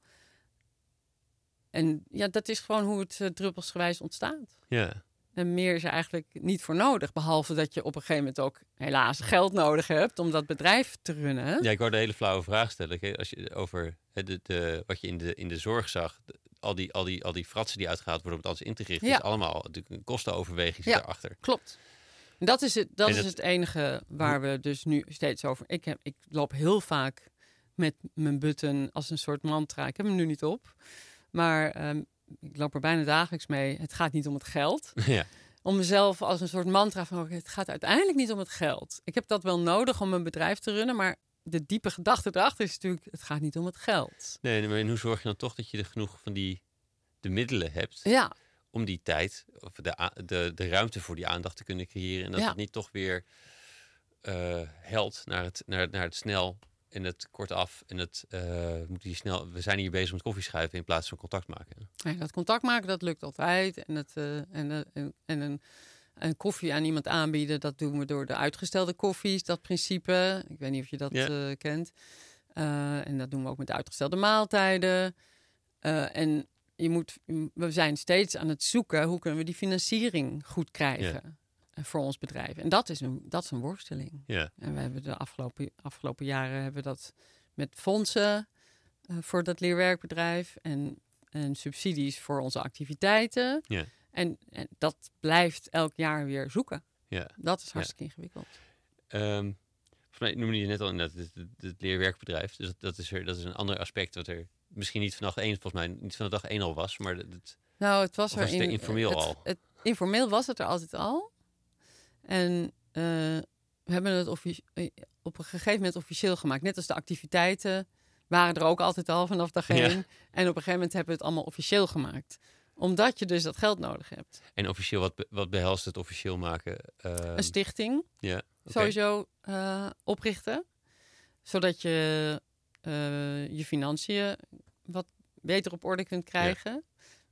En ja, dat is gewoon hoe het uh, druppelsgewijs ontstaat. Ja. En meer is er eigenlijk niet voor nodig. Behalve dat je op een gegeven moment ook helaas geld nodig hebt om dat bedrijf te runnen. Ja, ik wou de hele flauwe vraag stellen. Als je over de, de, wat je in de, in de zorg zag, de- al die, al die, al die fratsen die uitgehaald worden om het alles in te richten, Ja. is allemaal natuurlijk een kostenoverweging zit Ja. daarachter. Klopt. En Dat is het, dat En is het- het enige waar we dus nu steeds over. Ik, heb, ik loop heel vaak met mijn button als een soort mantra. Ik heb hem nu niet op. Maar ehm, ik loop er bijna dagelijks mee. Het gaat niet om het geld. ja. Om mezelf als een soort mantra van... het gaat uiteindelijk niet om het geld. Ik heb dat wel nodig om een bedrijf te runnen. Maar de diepe gedachte erachter is natuurlijk... het gaat niet om het geld. Nee, maar hoe zorg je dan toch dat je er genoeg van die de middelen hebt Ja, om die tijd of de, de, de ruimte voor die aandacht te kunnen creëren en dat Ja. het niet toch weer eh helt naar het, naar, naar het snel en het kortaf en het we moeten hier snel. We zijn hier bezig met koffie schuiven in plaats van contact maken. Ja, dat contact maken, dat lukt altijd. En, het, eh, en, eh, en, en een, een koffie aan iemand aanbieden, dat doen we door de uitgestelde koffies, dat principe. Ik weet niet of je dat Ja. kent. En dat doen we ook met uitgestelde maaltijden. En je moet, we zijn steeds aan het zoeken hoe kunnen we die financiering goed krijgen voor ons bedrijf. En dat is een, dat is een worsteling. Ja, En we hebben de afgelopen, afgelopen jaren hebben we dat met fondsen eh, voor dat leerwerkbedrijf en, en subsidies voor onze activiteiten. Ja. En, en dat blijft elk jaar weer zoeken. ja. Dat is hartstikke ingewikkeld. Ehm volgens mij noemde je net al inderdaad het, het, het leerwerkwerkbedrijf. Dus dat, dat, is er, dat is een ander aspect wat er misschien niet vanaf één, volgens mij niet van de dag één al was, maar dat, Nou, het was er was het er in, informeel al? Het, informeel was het er altijd al. En eh, we hebben het eh, op een gegeven moment officieel gemaakt. Net als de activiteiten waren er ook altijd al vanaf dag Ja. één. En op een gegeven moment hebben we het allemaal officieel gemaakt. Omdat je dus dat geld nodig hebt. en officieel wat, be- wat behelst het officieel maken? Ehm, Een stichting ja, sowieso eh, oprichten. Zodat je je financiën wat beter op orde kunt krijgen.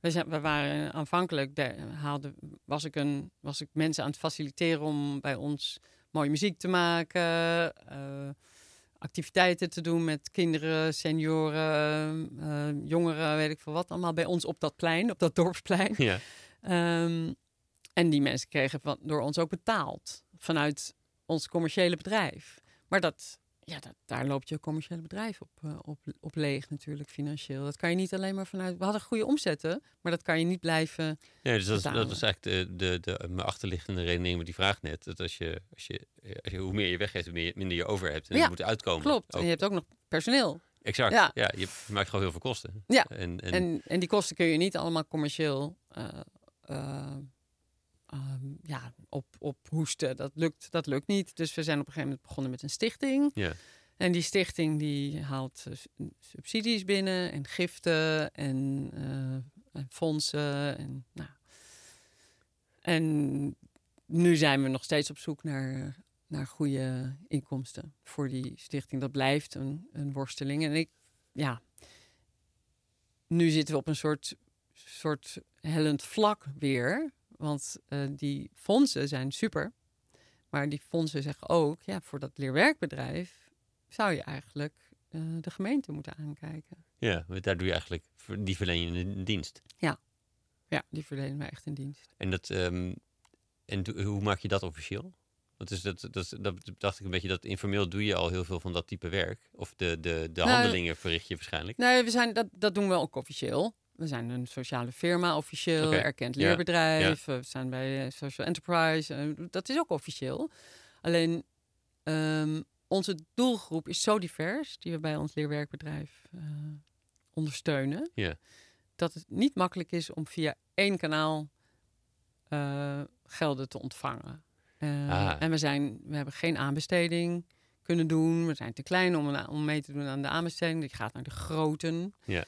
We, zijn, we waren aanvankelijk, de, haalde, was, ik een, was ik mensen aan het faciliteren om bij ons mooie muziek te maken. eh, activiteiten te doen met kinderen, senioren, eh, jongeren, weet ik veel wat. Allemaal bij ons op dat plein, op dat dorpsplein. Ja, Ehm, en die mensen kregen van, door ons ook betaald vanuit ons commerciële bedrijf. Maar dat, ja, dat, daar loopt je commerciële bedrijf op, eh, op, op leeg natuurlijk financieel. Dat kan je niet alleen maar vanuit... We hadden goede omzetten, maar dat kan je niet blijven... nee, dus dat, is- dat was eigenlijk de, de, de, mijn achterliggende redenering met die vraag net. Dat als je, als je, als je hoe meer je weggeeft, hoe meer, minder je over hebt. En Ja, je moet uitkomen. Klopt. Ook. En je hebt ook nog personeel. Exact. Ja. Ja. je maakt gewoon heel veel kosten. Ja. En, en, En, en die kosten kun je niet allemaal commercieel eh, eh, ehm, ja, op, op hoesten. Dat lukt, dat lukt niet. Dus we zijn op een gegeven moment begonnen met een stichting. ja. En die stichting die haalt subsidies binnen en giften en, eh, en fondsen. En, nou. en nu zijn we nog steeds op zoek naar, naar goede inkomsten voor die stichting. Dat blijft een, een worsteling. En ik, ja, nu zitten we op een soort, soort hellend vlak weer. Want eh, die fondsen zijn super. Maar die fondsen zeggen ook, ja, voor dat leerwerkbedrijf zou je eigenlijk eh, de gemeente moeten aankijken. ja, want daar doe je eigenlijk, die verleen je een dienst. Ja, die verlenen mij echt een dienst. En, dat, ehm, en hoe maak je dat officieel? Want dus dat, dat, dat dacht ik een beetje, dat informeel doe je al heel veel van dat type werk. Of de, de, de Nou, handelingen verricht je waarschijnlijk. Nee, we zijn, dat, dat doen we ook officieel. We zijn een sociale firma officieel, erkend ja, leerbedrijf. We zijn bij eh, Social Enterprise. eh, dat is ook officieel. Alleen ehm, onze doelgroep is zo divers, die we bij ons leerwerkbedrijf eh, ondersteunen. Ja. Dat het niet makkelijk is om via één kanaal gelden te ontvangen. Ah. En we, zijn, we hebben geen aanbesteding kunnen doen. We zijn te klein om, om mee te doen aan de aanbesteding. Die gaat naar de groten. Ja.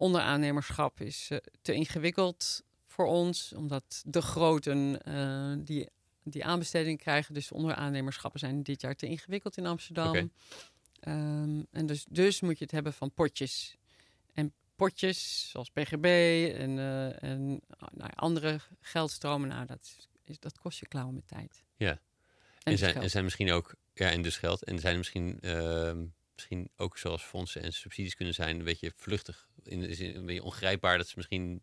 Onderaannemerschap is eh, te ingewikkeld voor ons, omdat de groten eh, die, die aanbesteding krijgen. Dus de onderaannemerschappen zijn dit jaar te ingewikkeld in Amsterdam. Ehm, en dus, dus moet je het hebben van potjes. En potjes, zoals PGB en, eh, en nou, ja, andere geldstromen, nou, dat, is, dat kost je klauwen met tijd. Ja. En, En dus zijn, en zijn misschien ook, ja, en dus geld. En zijn er misschien, ehm, misschien ook zoals fondsen en subsidies kunnen zijn, een beetje vluchtig. In de zin, een beetje ongrijpbaar dat ze misschien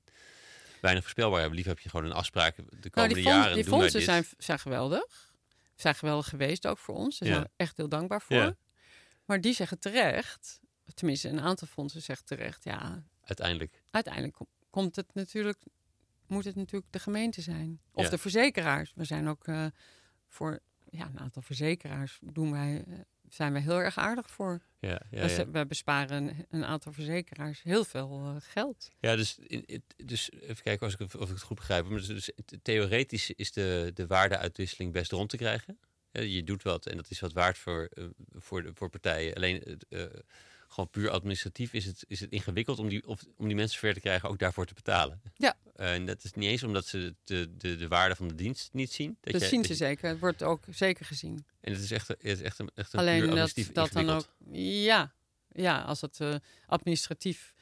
weinig voorspelbaar hebben. Liever heb je gewoon een afspraak de Nou, komende die, fond- jaren. die doen fondsen zijn, zijn geweldig. Zijn geweldig geweest ook voor ons. Daar zijn Ja. we echt heel dankbaar voor. Ja. Maar die zeggen terecht, tenminste een aantal fondsen zegt terecht, ja, Uiteindelijk. uiteindelijk kom- komt het natuurlijk, moet het natuurlijk de gemeente zijn. Of Ja. de verzekeraars. We zijn ook eh, voor ja, een aantal verzekeraars doen wij, eh, zijn wij heel erg aardig voor. Ja, ja, Dus, ja. We besparen een, een aantal verzekeraars heel veel eh, geld. ja dus, dus even kijken als ik, of ik het goed begrijp. Maar dus, dus theoretisch is de, de waardeuitwisseling best rond te krijgen. Je doet wat en dat is wat waard voor, eh, voor, voor partijen. Alleen eh, gewoon puur administratief is het, is het ingewikkeld om die, of, om die mensen ver te krijgen ook daarvoor te betalen. Ja. en dat is niet eens omdat ze de, de, de waarde van de dienst niet zien. Dat, je- zien dat ze je- zeker. Het wordt ook zeker gezien. En het is echt, het is echt een, echt een puur Alleen dat, administratief dat dan ook. Ja, ja als het eh, administratief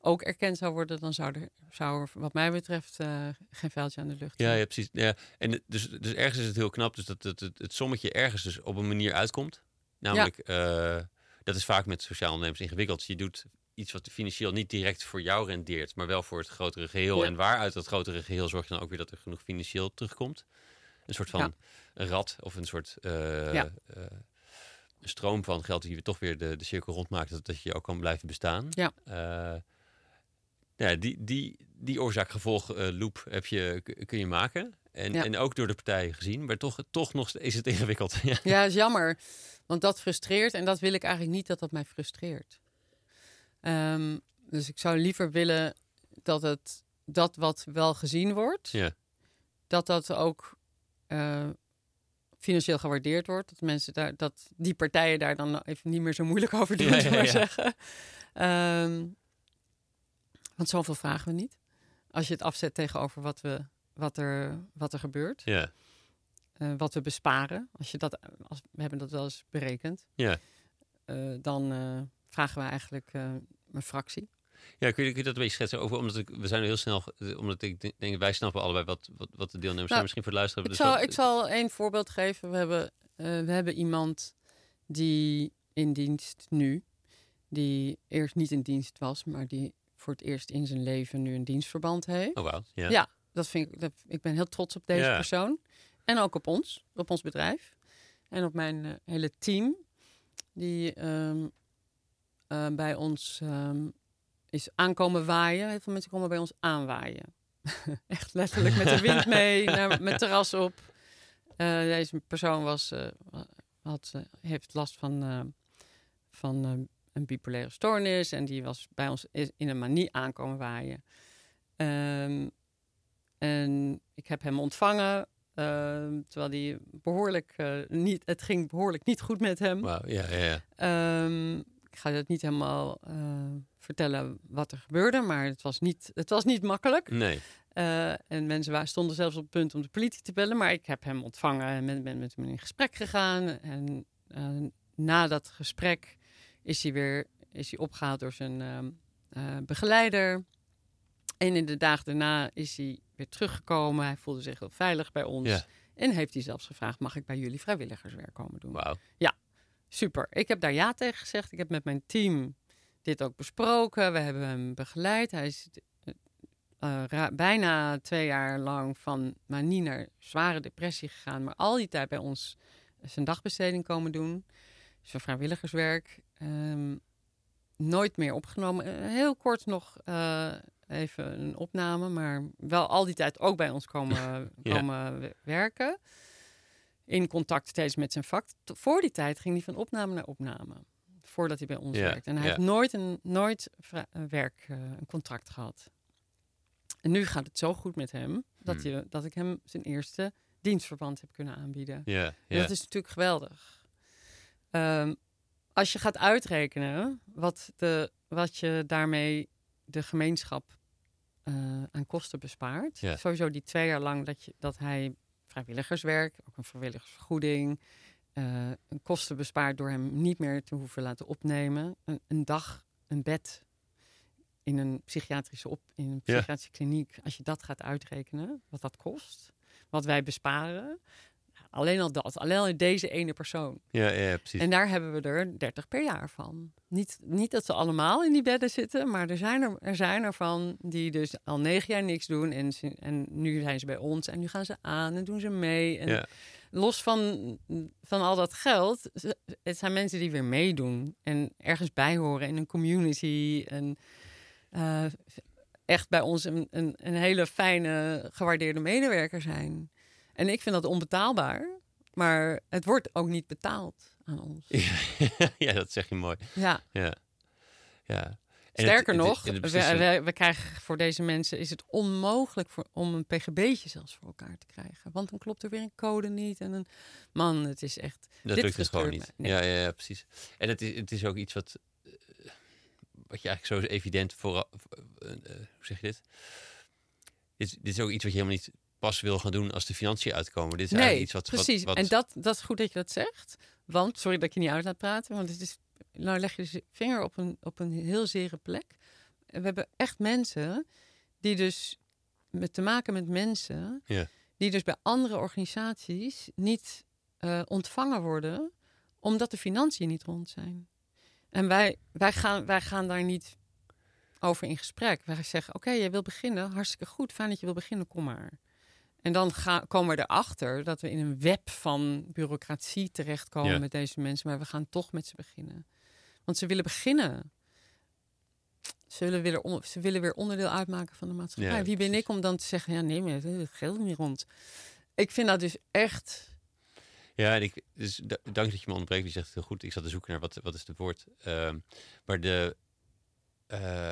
ook erkend zou worden, dan zou er, zou er wat mij betreft eh, geen vuiltje aan de lucht Ja, zijn. ja, precies. Ja. En dus, dus ergens is het heel knap dus dat, dat het, het sommetje ergens dus op een manier uitkomt. Namelijk, eh, dat is vaak met sociaal ondernemers ingewikkeld. Je doet iets wat financieel niet direct voor jou rendeert, maar wel voor het grotere geheel. Ja. En waaruit dat grotere geheel zorg je dan ook weer dat er genoeg financieel terugkomt. Een soort van Ja. een rad of een soort eh, Ja. eh, stroom van geld die weer toch weer de, de cirkel rondmaakt, dat, dat je ook kan blijven bestaan. Ja. Eh, ja, die, die, die oorzaak-gevolg eh, loop heb je, kun je maken. En, Ja. en ook door de partijen gezien. Maar toch, toch nog is het ingewikkeld. ja. Ja, is jammer. Want dat frustreert en dat wil ik eigenlijk niet dat dat mij frustreert. Ehm, dus ik zou liever willen dat het dat wat wel gezien wordt, Ja. dat dat ook eh, financieel gewaardeerd wordt. Dat mensen daar, dat die partijen daar dan even niet meer zo moeilijk over doen, ja. zeggen. Ehm, want zoveel vragen we niet. Als je het afzet tegenover wat, we, wat, er, wat er gebeurt Ja. eh, wat we besparen. Als je dat, als, we hebben dat wel eens berekend. Ja. Eh, dan eh, vragen we eigenlijk een fractie. Ja, kun je, kun je dat een beetje schetsen over? Omdat ik, we zijn heel snel, omdat ik denk, wij snappen allebei wat, wat, wat de deelnemers zijn. Nou, Misschien voor het luisteren. Ik dus zal, ik zal één voorbeeld geven. We hebben, we hebben iemand die in dienst nu, die eerst niet in dienst was, maar die voor het eerst in zijn leven nu een dienstverband heeft. Oh, wauw. Ja. Ja. Dat vind ik, dat, ik ben heel trots op deze persoon. En ook op ons, op ons bedrijf. En op mijn eh, hele team. Die ehm, eh, bij ons ehm, is aankomen waaien. Heel veel mensen komen bij ons aanwaaien. Echt letterlijk met de wind mee, naar mijn terras op. Eh, deze persoon was, had, heeft last van, van eh, een bipolaire stoornis. En die was bij ons in een manie aankomen waaien. Ehm, en ik heb hem ontvangen. ehm, terwijl hij behoorlijk eh, niet, het ging behoorlijk niet goed met hem. Wauw, ja, ja, ja. Ehm, ik ga het niet helemaal eh, vertellen wat er gebeurde, maar het was niet, het was niet makkelijk. Nee. Eh, en mensen stonden zelfs op het punt om de politie te bellen, maar ik heb hem ontvangen en ben, ben met hem in gesprek gegaan. En na dat gesprek is hij weer is hij opgehaald door zijn ehm, eh, begeleider. En in de dagen daarna is hij weer teruggekomen. Hij voelde zich heel veilig bij ons. Ja. En heeft hij zelfs gevraagd: mag ik bij jullie vrijwilligerswerk komen doen? Wauw. Super. Ik heb daar ja tegen gezegd. Ik heb met mijn team dit ook besproken. We hebben hem begeleid. Hij is eh, ra- bijna twee jaar lang van manie naar zware depressie gegaan. Maar al die tijd bij ons zijn dagbesteding komen doen. Zijn vrijwilligerswerk. Ehm, nooit meer opgenomen. Eh, heel kort nog eh, even een opname. Maar wel al die tijd ook bij ons komen, Ja. komen we- werken in contact steeds met zijn vak. Voor die tijd ging hij van opname naar opname. Voordat hij bij ons Ja, werkte. En hij ja. heeft nooit een, nooit een werk, eh, een contract gehad. En nu gaat het zo goed met hem dat, Hmm. je, dat ik hem zijn eerste dienstverband heb kunnen aanbieden. Ja. Dat is natuurlijk geweldig. Ehm, als je gaat uitrekenen wat, de, wat je daarmee de gemeenschap eh, aan kosten bespaart. Ja. Sowieso die twee jaar lang dat, je, dat hij vrijwilligerswerk, ook een vrijwilligersvergoeding, eh, een kosten bespaart door hem niet meer te hoeven laten opnemen. Een, een dag, een bed in een psychiatrische, op, in een Ja. psychiatrische kliniek. Als je dat gaat uitrekenen, wat dat kost, wat wij besparen. Alleen al dat. Alleen al deze ene persoon. Ja, ja, precies. En daar hebben we er 30 per jaar van. Niet, niet dat ze allemaal in die bedden zitten, maar er zijn er, er zijn er van die dus al negen jaar niks doen. En, en nu zijn ze bij ons en nu gaan ze aan en doen ze mee. En ja. los van, van al dat geld, het zijn mensen die weer meedoen en ergens bij horen in een community. En eh, echt bij ons een, een, een hele fijne, gewaardeerde medewerker zijn. En ik vind dat onbetaalbaar, maar het wordt ook niet betaald aan ons. ja, dat zeg je mooi. Ja, Ja. ja. Sterker het- nog, het we, we, we krijgen voor deze mensen is het onmogelijk voor, om een pgb'tje zelfs voor elkaar te krijgen. Want dan klopt er weer een code niet. En een man, het is echt. Dat lukt dus gewoon niet. Nee. Ja, ja, ja, precies. En het is, het is ook iets wat, eh, wat je eigenlijk zo evident voor, eh, eh, hoe zeg je dit? dit? is- Dit is ook iets wat je helemaal niet pas wil gaan doen als de financiën uitkomen. Dit is Nee, eigenlijk iets wat, wat- precies. wat, En dat, dat is goed dat je dat zegt. Want, sorry dat ik je niet uit laat praten, want het is, nou leg je de vinger op een, op een heel zere plek. We hebben echt mensen die dus met te maken met mensen Ja. die dus bij andere organisaties niet eh, ontvangen worden omdat de financiën niet rond zijn. En wij, wij, gaan, wij gaan daar niet over in gesprek. Wij zeggen, oké, jij wil beginnen, hartstikke goed, fijn dat je wil beginnen, kom maar. En dan ga, komen we erachter dat we in een web van bureaucratie terechtkomen Ja. met deze mensen. Maar we gaan toch met ze beginnen. Want ze willen beginnen. Ze willen, weer, on- ze willen weer onderdeel uitmaken van de maatschappij. Ja, Wie ben ik om dan te zeggen, ja nee, maar het geld niet rond. Ik vind dat dus echt... Ja, en ik, dus da- dank dat je me onderbreekt. Je zegt het heel goed. Ik zat te zoeken naar wat, wat is het woord. Ehm, maar de, eh,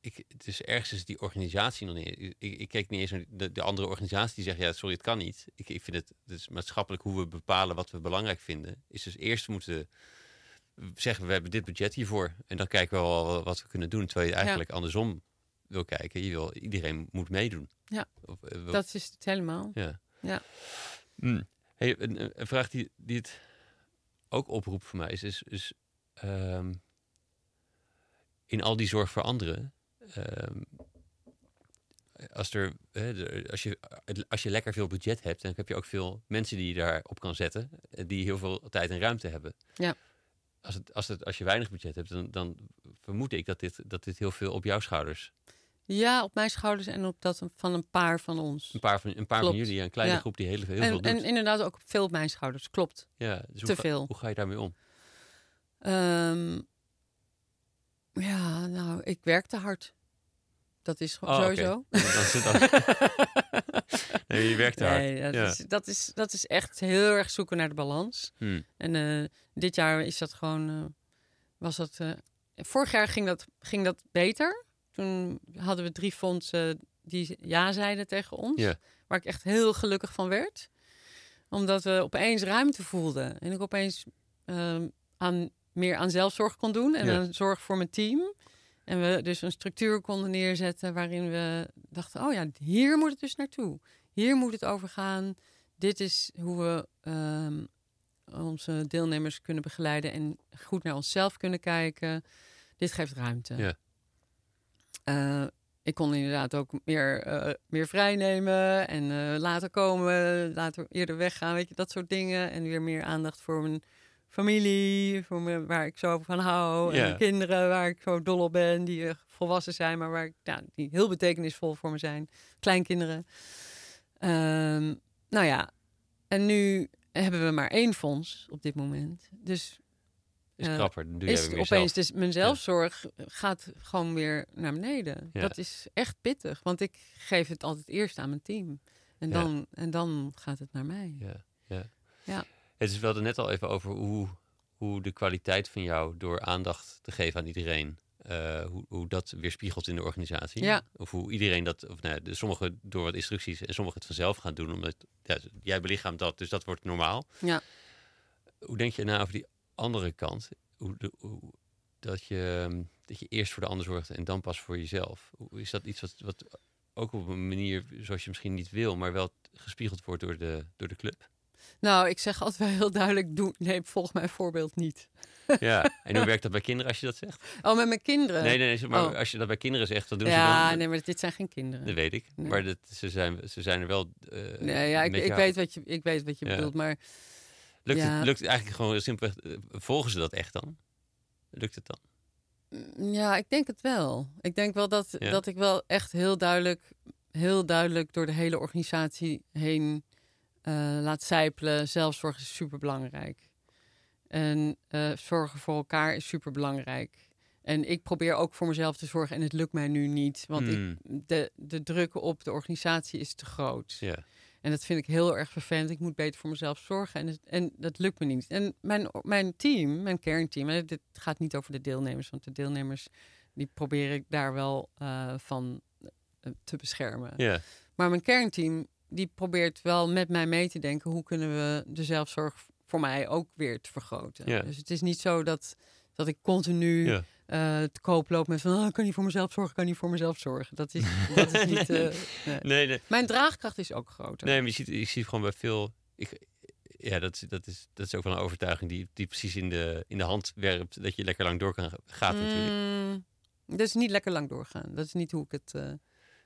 ik, het is ergens is die organisatie nog niet. Ik, ik keek niet eens naar de, de andere organisatie die zegt, ja, sorry, het kan niet. Ik, ik vind het dus maatschappelijk hoe we bepalen wat we belangrijk vinden. Is dus eerst moeten zeggen, we hebben dit budget hiervoor. En dan kijken we wel wat we kunnen doen. Terwijl je eigenlijk andersom wil kijken. Je wil, iedereen moet meedoen. Ja, Of, eh, wil- Dat is het helemaal. ja. Ja. Hmm. Hey, een, een- een vraag die, die het ook oproept voor mij is, is, is ehm, in al die zorg voor anderen, ehm, als, er, als, je, als je lekker veel budget hebt, dan heb je ook veel mensen die je daarop kan zetten, eh, die heel veel tijd en ruimte hebben. Ja. Als, het, als, het, als je weinig budget hebt, dan, dan vermoed ik dat dit, dat dit heel veel op jouw schouders. Ja, op mijn schouders en op dat van een paar van ons. Een paar van, een paar van jullie, een kleine Ja. groep die heel, heel veel doet. en inderdaad ook veel op mijn schouders, klopt. ja, dus te hoe, ga- veel. hoe ga je daarmee om? Ehm, ja, nou, ik werk te hard. Dat is gewoon Oh, sowieso. Dan zit dat... nee, je werkt hard. Nee, dat, ja. is, dat, is, dat is echt heel erg zoeken naar de balans. Hmm. En eh, dit jaar is dat gewoon. eh, was dat. eh, vorig jaar ging dat, ging dat beter. Toen hadden we drie fondsen die ja zeiden tegen ons. Ja. Waar ik echt heel gelukkig van werd. Omdat we opeens ruimte voelden. En ik opeens ehm, aan, meer aan zelfzorg kon doen. En Ja. aan zorg voor mijn team. En we dus een structuur konden neerzetten waarin we dachten: oh ja, hier moet het dus naartoe. Hier moet het over gaan. Dit is hoe we ehm, onze deelnemers kunnen begeleiden en goed naar onszelf kunnen kijken. Dit geeft ruimte. Ja. Eh, ik kon inderdaad ook meer, eh, meer vrijnemen en eh, later komen, later eerder weggaan, weet je, dat soort dingen. En weer meer aandacht voor mijn familie, voor me, waar ik zo van hou. En kinderen waar ik zo dol op ben, die eh, volwassen zijn, maar waar ik, ja, die heel betekenisvol voor me zijn. Kleinkinderen. Ehm, nou ja, en nu hebben we maar één fonds op dit moment. Dus Is Eh, krapper. Is opeens dus mijn zelfzorg gaat gewoon weer naar beneden. Ja. Dat is echt pittig, want ik geef het altijd eerst aan mijn team. En Ja. dan, en dan gaat het naar mij. Ja, ja. Het is wel er net al even over hoe, hoe de kwaliteit van jou door aandacht te geven aan iedereen, eh, hoe, hoe dat weerspiegelt in de organisatie. Ja. Of hoe iedereen dat, of nou, de, sommigen door wat instructies en sommigen het vanzelf gaan doen, omdat ja, jij belichaamt dat, dus dat wordt normaal. Ja. Hoe denk je na over die andere kant? Hoe, de, hoe, dat, je, dat je eerst voor de ander zorgt en dan pas voor jezelf. Hoe- Is dat iets wat, wat ook op een manier zoals je misschien niet wil, maar wel gespiegeld wordt door de, door de club? Nou, ik zeg altijd wel heel duidelijk, doe, nee, volg mijn voorbeeld niet. Ja, en hoe werkt dat bij kinderen als je dat zegt? Oh, met mijn kinderen? Nee, nee, nee maar Oh. als je dat bij kinderen zegt, dan doen ze Ja, dan... nee, maar dit zijn geen kinderen. Dat weet ik. Nee. Maar dat, ze, zijn, ze zijn er wel... eh, Nee, ja, ik, ik, weet wat je, ik weet wat je Ja. bedoelt, maar Lukt, Ja. het, lukt het eigenlijk gewoon simpelweg... eh, volgen ze dat echt dan? Lukt het dan? mm, ja, ik denk het wel. Ik denk wel dat, Ja. dat ik wel echt heel duidelijk, heel duidelijk door de hele organisatie heen laat zijpelen. Zelfzorg is superbelangrijk. En eh, zorgen voor elkaar is superbelangrijk. En ik probeer ook voor mezelf te zorgen en het lukt mij nu niet. Want Hmm. ik, de, de druk op de organisatie is te groot. Ja. En dat vind ik heel erg vervelend. Ik moet beter voor mezelf zorgen. En, het- en dat lukt me niet. En mijn, mijn team, mijn kernteam, hè, dit gaat niet over de deelnemers. Want de deelnemers, die probeer ik daar wel eh, van eh, te beschermen. Ja. Maar mijn kernteam, die probeert wel met mij mee te denken... hoe kunnen we de zelfzorg voor mij ook weer te vergroten. Ja. Dus het is niet zo dat, dat ik continu Ja. eh, te koop loop met van... Oh, ik kan niet voor mezelf zorgen, ik kan niet voor mezelf zorgen. Dat is, dat is niet... eh, nee. Nee, nee. Mijn draagkracht is ook groter. Nee, maar je ziet, je ziet gewoon bij veel. Ik, ja, dat, is- dat, is, dat is ook wel een overtuiging die, die precies in de, in de hand werpt. Dat je lekker lang door kan gaat natuurlijk. Mm, dat is niet lekker lang doorgaan. Dat is niet hoe ik het. eh,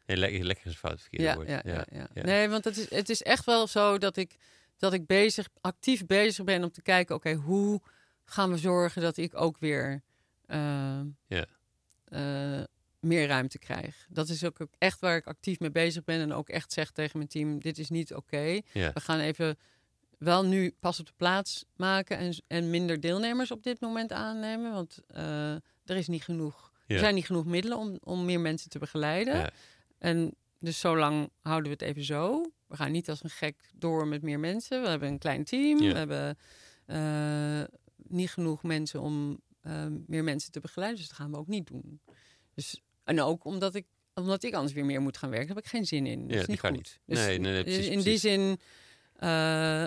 Nee, lekker, lekker is fout verkeerde ja, woord. ja, ja, ja. ja. Nee, want het is, het is echt wel zo dat ik, dat ik bezig, actief bezig ben om te kijken: oké, hoe gaan we zorgen dat ik ook weer Ja. eh, meer ruimte krijg? Dat is ook echt waar ik actief mee bezig ben en ook echt zeg tegen mijn team: dit is niet oké. We gaan even wel nu pas op de plaats maken en, en minder deelnemers op dit moment aannemen. Want eh, er is niet genoeg. Er zijn niet genoeg middelen om, om meer mensen te begeleiden. Ja. En dus zolang houden we het even zo. We gaan niet als een gek door met meer mensen. We hebben een klein team. Ja. We hebben eh, niet genoeg mensen om eh, meer mensen te begeleiden. Dus dat gaan we ook niet doen. Dus, en ook omdat ik, omdat ik anders weer meer moet gaan werken, heb ik geen zin in. Dat Ja, is niet goed. niet. Dus Nee, nee, nee, precies, in die zin eh,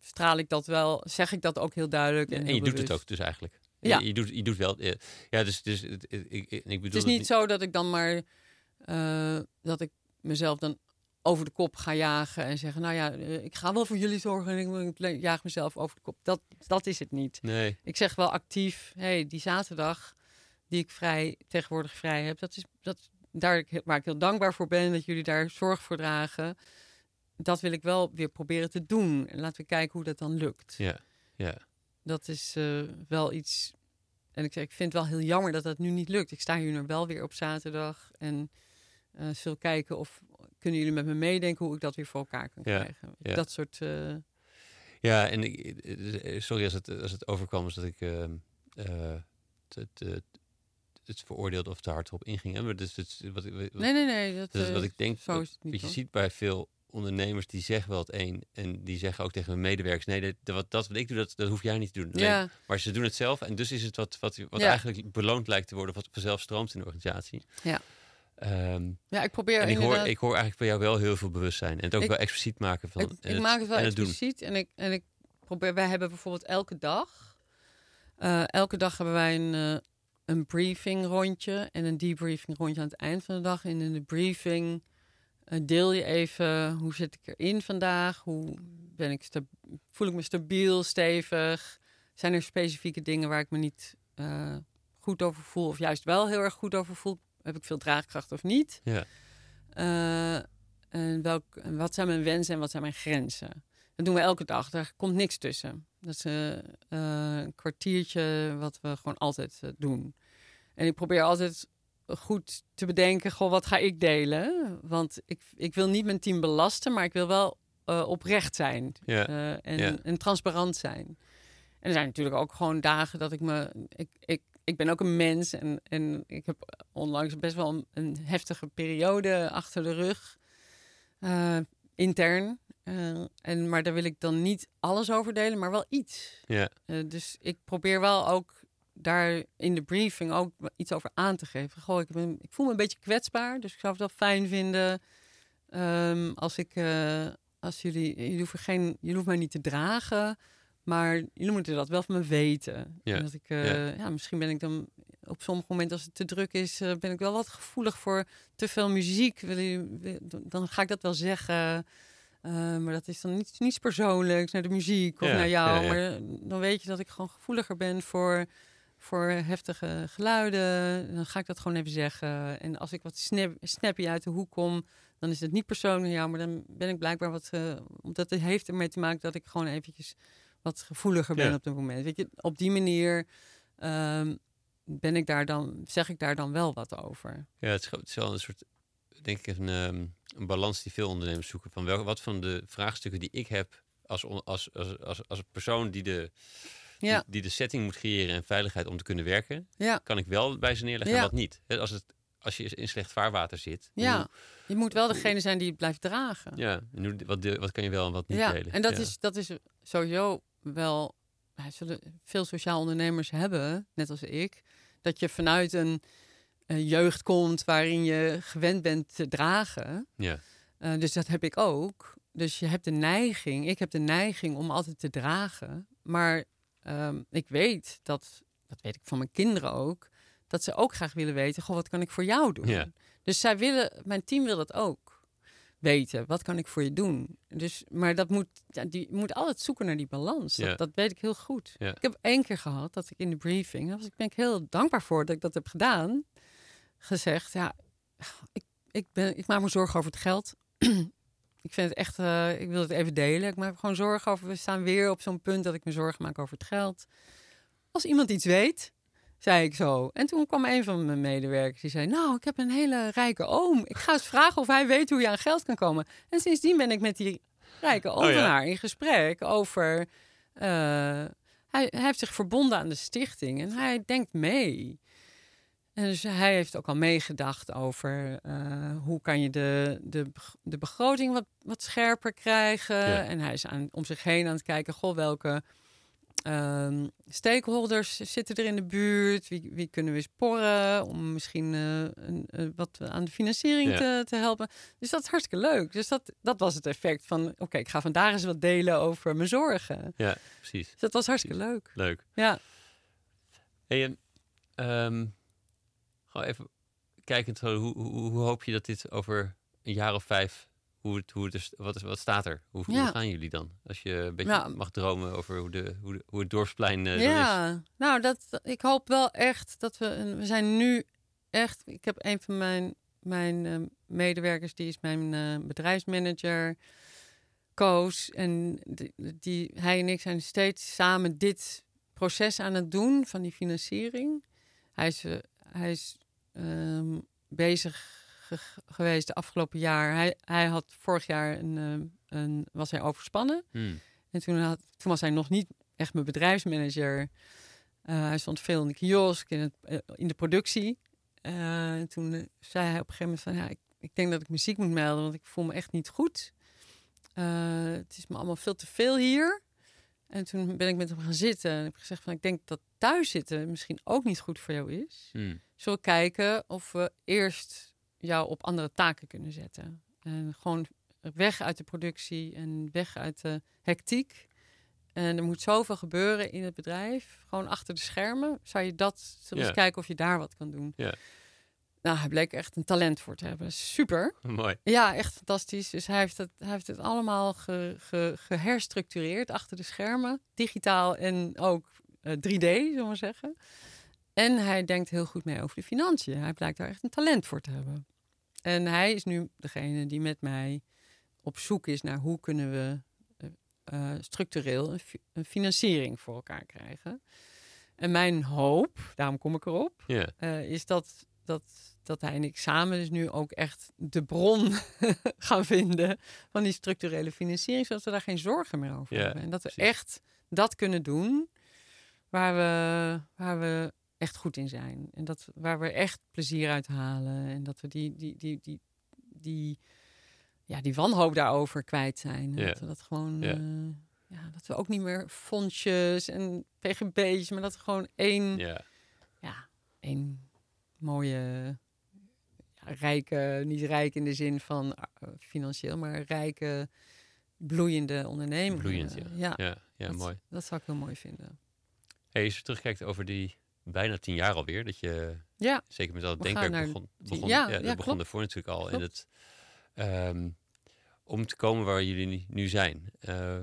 straal ik dat wel, zeg ik dat ook heel duidelijk. En, En je doet het ook dus eigenlijk. Ja. Je, je doet, je doet wel. Ja, ja dus, dus ik, ik bedoel Het is niet zo dat ik dan maar eh, dat ik mezelf dan over de kop ga jagen en zeggen, nou ja, eh, ik ga wel voor jullie zorgen en ik- jaag mezelf over de kop. Dat, dat is het niet. Nee. Ik zeg wel actief, hey, die zaterdag die ik vrij tegenwoordig vrij heb, dat is dat daar waar ik heel dankbaar voor ben dat jullie daar zorg voor dragen. Dat wil ik wel weer proberen te doen. En laten we kijken hoe dat dan lukt. Ja. Ja. Dat is eh, wel iets. En ik zeg, ik vind het wel heel jammer dat dat nu niet lukt. Ik sta hier nu wel weer op zaterdag en eh zul kijken of kunnen jullie met me meedenken hoe ik dat weer voor elkaar kan Ja, krijgen. ja. Dat soort. eh, Ja, en ik, eh, sorry als het, als het overkwam, is dat ik het, het, het veroordeelde of te hard op inging. hè. Maar dus, het, wat, nee, nee, nee. Dat, dat is wat ik denk. Zo wat- is het niet. wat je ziet bij veel ondernemers, die zeggen wel het een. En die zeggen ook tegen hun medewerkers, nee, dat, dat, wat- dat wat ik doe, dat, dat hoef jij niet te doen. Alleen- Ja, Maar ze doen het zelf. En dus is het wat, wat, wat Ja. eigenlijk beloond lijkt te worden, wat vanzelf stroomt in de organisatie. Ja. Ehm, ja, ik probeer en ik hoor, ik hoor eigenlijk bij jou wel heel veel bewustzijn. En het ook Ik- wel expliciet maken van. ik, en ik maak het wel en expliciet en ik, en ik probeer. Wij hebben bijvoorbeeld elke dag. eh, elke dag hebben wij een, eh, een briefing rondje en een debriefing rondje aan het eind van de dag. En in de briefing eh, deel je even hoe zit ik erin vandaag, hoe ben ik voel ik me stabiel, stevig. Zijn er specifieke dingen waar ik me niet goed over voel of juist wel heel erg goed over voel? Heb ik veel draagkracht of niet? Ja. Eh, en, welk, en wat zijn mijn wensen en wat zijn mijn grenzen? Dat doen we elke dag. Daar komt niks tussen. Dat is eh, eh, een kwartiertje wat we gewoon altijd doen. En ik probeer altijd goed te bedenken, goh, wat ga ik delen? Want ik, ik wil niet mijn team belasten, maar ik wil wel oprecht zijn Ja. en, Ja. en transparant zijn. En er zijn natuurlijk ook gewoon dagen dat ik me. Ik, ik, ik ben ook een mens en, en ik heb onlangs best wel een, een heftige periode achter de rug. eh, intern. Eh, en, maar daar wil ik dan niet alles over delen, maar wel iets. Ja. Eh, dus ik probeer wel ook daar in de briefing ook iets over aan te geven. Goh, ik, ben, ik voel me een beetje kwetsbaar, dus ik zou het wel fijn vinden ehm, als ik, als jullie, jullie hoeven geen, jullie hoeven mij niet te dragen, maar jullie moeten dat wel van me weten. Ja, En dat ik, eh, ja. ja. misschien ben ik dan op sommige momenten als het te druk is, eh, ben ik wel wat gevoelig voor te veel muziek. Wil je, dan ga ik dat wel zeggen. Eh, maar dat is dan niet, niets persoonlijks naar de muziek of Ja, naar jou. Maar dan weet je dat ik gewoon gevoeliger ben voor, voor heftige geluiden. Dan ga ik dat gewoon even zeggen. En als ik wat snap, snappy uit de hoek kom, dan is het niet persoonlijk naar jou. Maar dan ben ik blijkbaar wat... omdat het heeft ermee te maken dat ik gewoon eventjes wat gevoeliger ben Ja. op dat moment. Weet je, op die manier ehm, ben ik daar dan, zeg ik daar dan wel wat over. Ja, het is, het wel een soort, denk ik, een, ehm, een balans die veel ondernemers zoeken. Van wel, wat van de vraagstukken die ik heb als, als, als, als, als persoon die de, Ja, die, die de setting moet creëren en veiligheid om te kunnen werken, ja, kan ik wel bij ze neerleggen Ja. en wat niet. Als, het, als je in slecht vaarwater zit, ja. hoe- Je moet wel degene zijn die het blijft dragen. ja, en hoe- wat, wat kan je wel en wat niet ja, delen. en dat, Ja. is, dat is sowieso wel. zullen veel sociaal ondernemers hebben, net als ik, dat je vanuit een, een jeugd komt waarin je gewend bent te dragen. Ja, Eh, dus dat heb ik ook. Dus je hebt de neiging, ik heb de neiging om altijd te dragen. Maar ehm, ik weet dat, dat weet ik van mijn kinderen ook, dat ze ook graag willen weten, goh, wat kan ik voor jou doen? Ja. Dus zij willen, mijn team wil dat ook weten. Wat kan ik voor je doen? Dus, maar dat moet, ja, die je moet altijd zoeken naar die balans. Dat, Ja. dat weet ik heel goed. Ja. Ik heb één keer gehad dat ik in de briefing, daar was ik ben ik heel dankbaar voor dat ik dat heb gedaan, gezegd, ja, ik, ik, ben, ik maak me zorgen over het geld. ik vind het echt, eh, ik wil het even delen. Ik maak me gewoon zorgen over, we staan weer op zo'n punt dat ik me zorgen maak over het geld. Als iemand iets weet, zei ik zo. En toen kwam een van mijn medewerkers die zei: Nou, ik heb een hele rijke oom. Ik ga eens vragen of hij weet hoe je aan geld kan komen. En sindsdien ben ik met die rijke oom Oh ja. haar in gesprek over. eh, hij, hij heeft zich verbonden aan de stichting en hij denkt mee. En dus hij heeft ook al meegedacht over eh, hoe kan je de, de, de begroting wat, wat scherper krijgen. Ja. En hij is aan, om zich heen aan het kijken, goh, welke ehm, stakeholders zitten er in de buurt? Wie, wie kunnen we sporren om misschien eh, een, eh, wat aan de financiering Ja. te, te helpen? Dus dat is hartstikke leuk. Dus dat, dat was het effect van, oké, ik ga vandaag eens wat delen over mijn zorgen. ja, precies. Dus dat was hartstikke leuk. Leuk. Ja, Hey, en, ehm, gewoon even kijkend, hoe, hoe, hoe hoop je dat dit over een jaar of vijf, hoe het, hoe het is, wat, is, wat staat er? Hoe, Ja. hoe gaan jullie dan? Als je een beetje Ja. mag dromen over hoe, de, hoe, de, hoe het dorpsplein eh, dan is. ja. nou, dat, ik hoop wel echt dat we, we zijn nu echt, ik heb een van mijn, mijn eh, medewerkers, die is mijn eh, bedrijfsmanager, Koos. En die, die, hij en ik zijn steeds samen dit proces aan het doen van die financiering. Hij is, eh, hij is ehm, bezig ge- geweest de afgelopen jaar. Hij, hij had vorig jaar een, eh, een, was hij overspannen. Hmm. En toen, had, toen was hij nog niet echt mijn bedrijfsmanager. Eh, hij stond veel in de kiosk, in, het, eh, in de productie. Eh, en toen zei hij op een gegeven moment van... Ja, ik, ik denk dat ik muziek moet melden, want ik voel me echt niet goed. Het is me allemaal veel te veel hier. En toen ben ik met hem gaan zitten en heb gezegd van... ik denk dat thuis zitten misschien ook niet goed voor jou is. Hmm. Zullen we kijken of we eerst jou op andere taken kunnen zetten. En gewoon weg uit de productie en weg uit de hectiek. En er moet zoveel gebeuren in het bedrijf. Gewoon achter de schermen. Zou je dat, Ja. eens kijken of je daar wat kan doen? Ja. Nou, hij bleek echt een talent voor te hebben. Super. Mooi. Ja, echt fantastisch. Dus hij heeft het, hij heeft het allemaal ge, ge, geherstructureerd achter de schermen. Digitaal en ook eh, 3D, zullen we maar zeggen. En hij denkt heel goed mee over de financiën. Hij blijkt daar echt een talent voor te hebben. En hij is nu degene die met mij op zoek is naar hoe kunnen we eh, eh, structureel een, fi- een financiering voor elkaar krijgen. En mijn hoop, daarom kom ik erop, eh, is dat, dat, dat hij en ik samen dus nu ook echt de bron gaan vinden van die structurele financiering, zodat we daar geen zorgen meer over hebben. En dat we precies. echt dat kunnen doen waar we, waar we echt goed in zijn. En dat, waar we echt plezier uit halen. En dat we die, die, die, die, die, ja, die wanhoop daarover kwijt zijn. Ja. Dat we dat gewoon. Eh, ja, dat we ook niet meer fondsjes en pgb's, maar dat we gewoon één Ja. ja, een mooie, ja, rijke, niet rijk in de zin van eh, financieel, maar rijke, bloeiende onderneming. Bloeiend, ja. ja, Ja, ja dat, mooi. Dat zou ik heel mooi vinden. Hey, als je terugkijkt over die bijna tien jaar alweer, dat je Ja, zeker met dat denkwerk begon, begon, ja, ja, dat begon daarvoor natuurlijk al. En het, ehm, om te komen waar jullie nu- zijn. eh,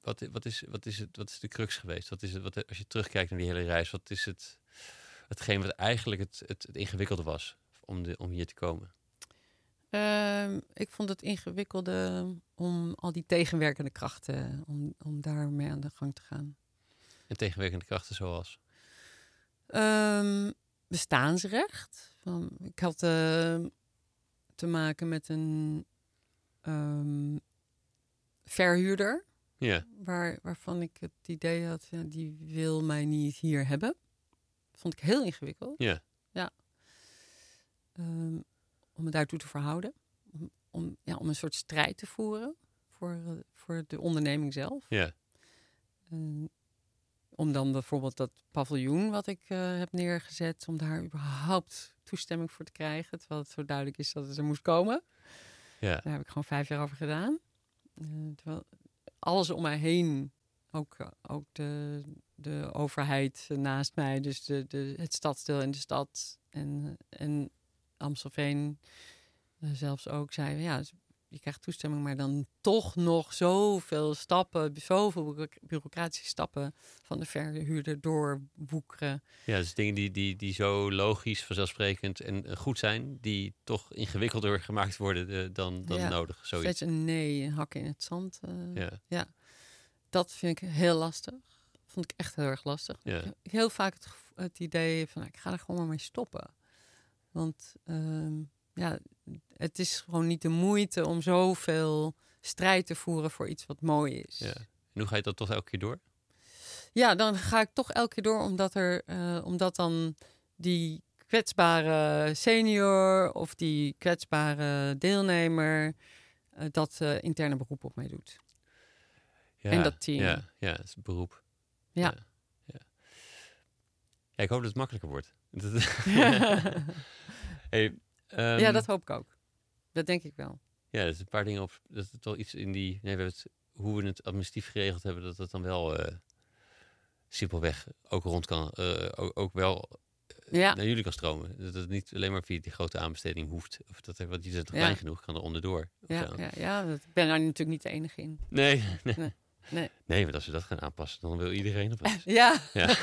wat, wat, is, wat, is het, wat is de crux geweest? Wat is het, wat, als je terugkijkt naar die hele reis, wat is het, hetgeen wat eigenlijk het, het, het ingewikkelde was om, de, om hier te komen? Ehm, ik vond het ingewikkelde om al die tegenwerkende krachten, om, om daarmee aan de gang te gaan. En tegenwerkende krachten zoals? Ehm, bestaansrecht. Van, ik had eh, te maken met een ehm, verhuurder. Ja, Waar, waarvan ik het idee had, ja, die wil mij niet hier hebben. Vond ik heel ingewikkeld. ja, ehm, om me daartoe te verhouden. Om, om, ja, om een soort strijd te voeren voor, eh, voor de onderneming zelf. ja, om dan bijvoorbeeld dat paviljoen wat ik eh, heb neergezet, om daar überhaupt toestemming voor te krijgen. Terwijl het zo duidelijk is dat het er moest komen. ja, Daar heb ik gewoon vijf jaar over gedaan. Eh, terwijl alles om mij heen, ook, eh, ook de, de overheid naast mij, dus de, de, het stadsdeel in de stad en, en Amstelveen zelfs ook, zeiden ja, je krijgt toestemming, maar dan toch nog zoveel stappen, zoveel bureauc- bureaucratische stappen van de verhuurder doorwoekeren. ja. Dus dingen die, die, die zo logisch, vanzelfsprekend en eh, goed zijn, die toch ingewikkelder gemaakt worden eh, dan, dan Ja, nodig. Zoiets. Steeds een nee, een hak in het zand. eh, Ja, Dat vind ik heel lastig. Vond ik echt heel erg lastig. Ja. Ik heb heel vaak het, het idee van, nou, ik ga er gewoon maar mee stoppen. Want ehm, ja, het is gewoon niet de moeite om zoveel strijd te voeren voor iets wat mooi is. ja. En hoe ga je dat toch elke keer door? Ja, dan ga ik toch elke keer door, omdat, er, eh, omdat dan die kwetsbare senior of die kwetsbare deelnemer eh, dat eh, interne beroep op mij doet. Ja, En dat team. Ja, ja, het is beroep. Ja. Ja, ja. Ja, ik hoop dat het makkelijker wordt. hey, ehm, ja, dat hoop ik ook. Dat denk ik wel. Ja, er is een paar dingen op. Dat het wel iets in die. Nee, we hebben het, hoe we het administratief geregeld hebben, dat het dan wel eh, simpelweg ook rond kan. eh, ook, ook wel eh, Ja. naar jullie kan stromen. Dat het niet alleen maar via die grote aanbesteding hoeft. Of dat er wat die is Ja. klein genoeg, kan er onderdoor. Ja, ja, ja dat, ik ben daar natuurlijk niet de enige in. Nee, nee. Nee, nee. Nee, want als we dat gaan aanpassen, dan wil iedereen op. Ja, Ja.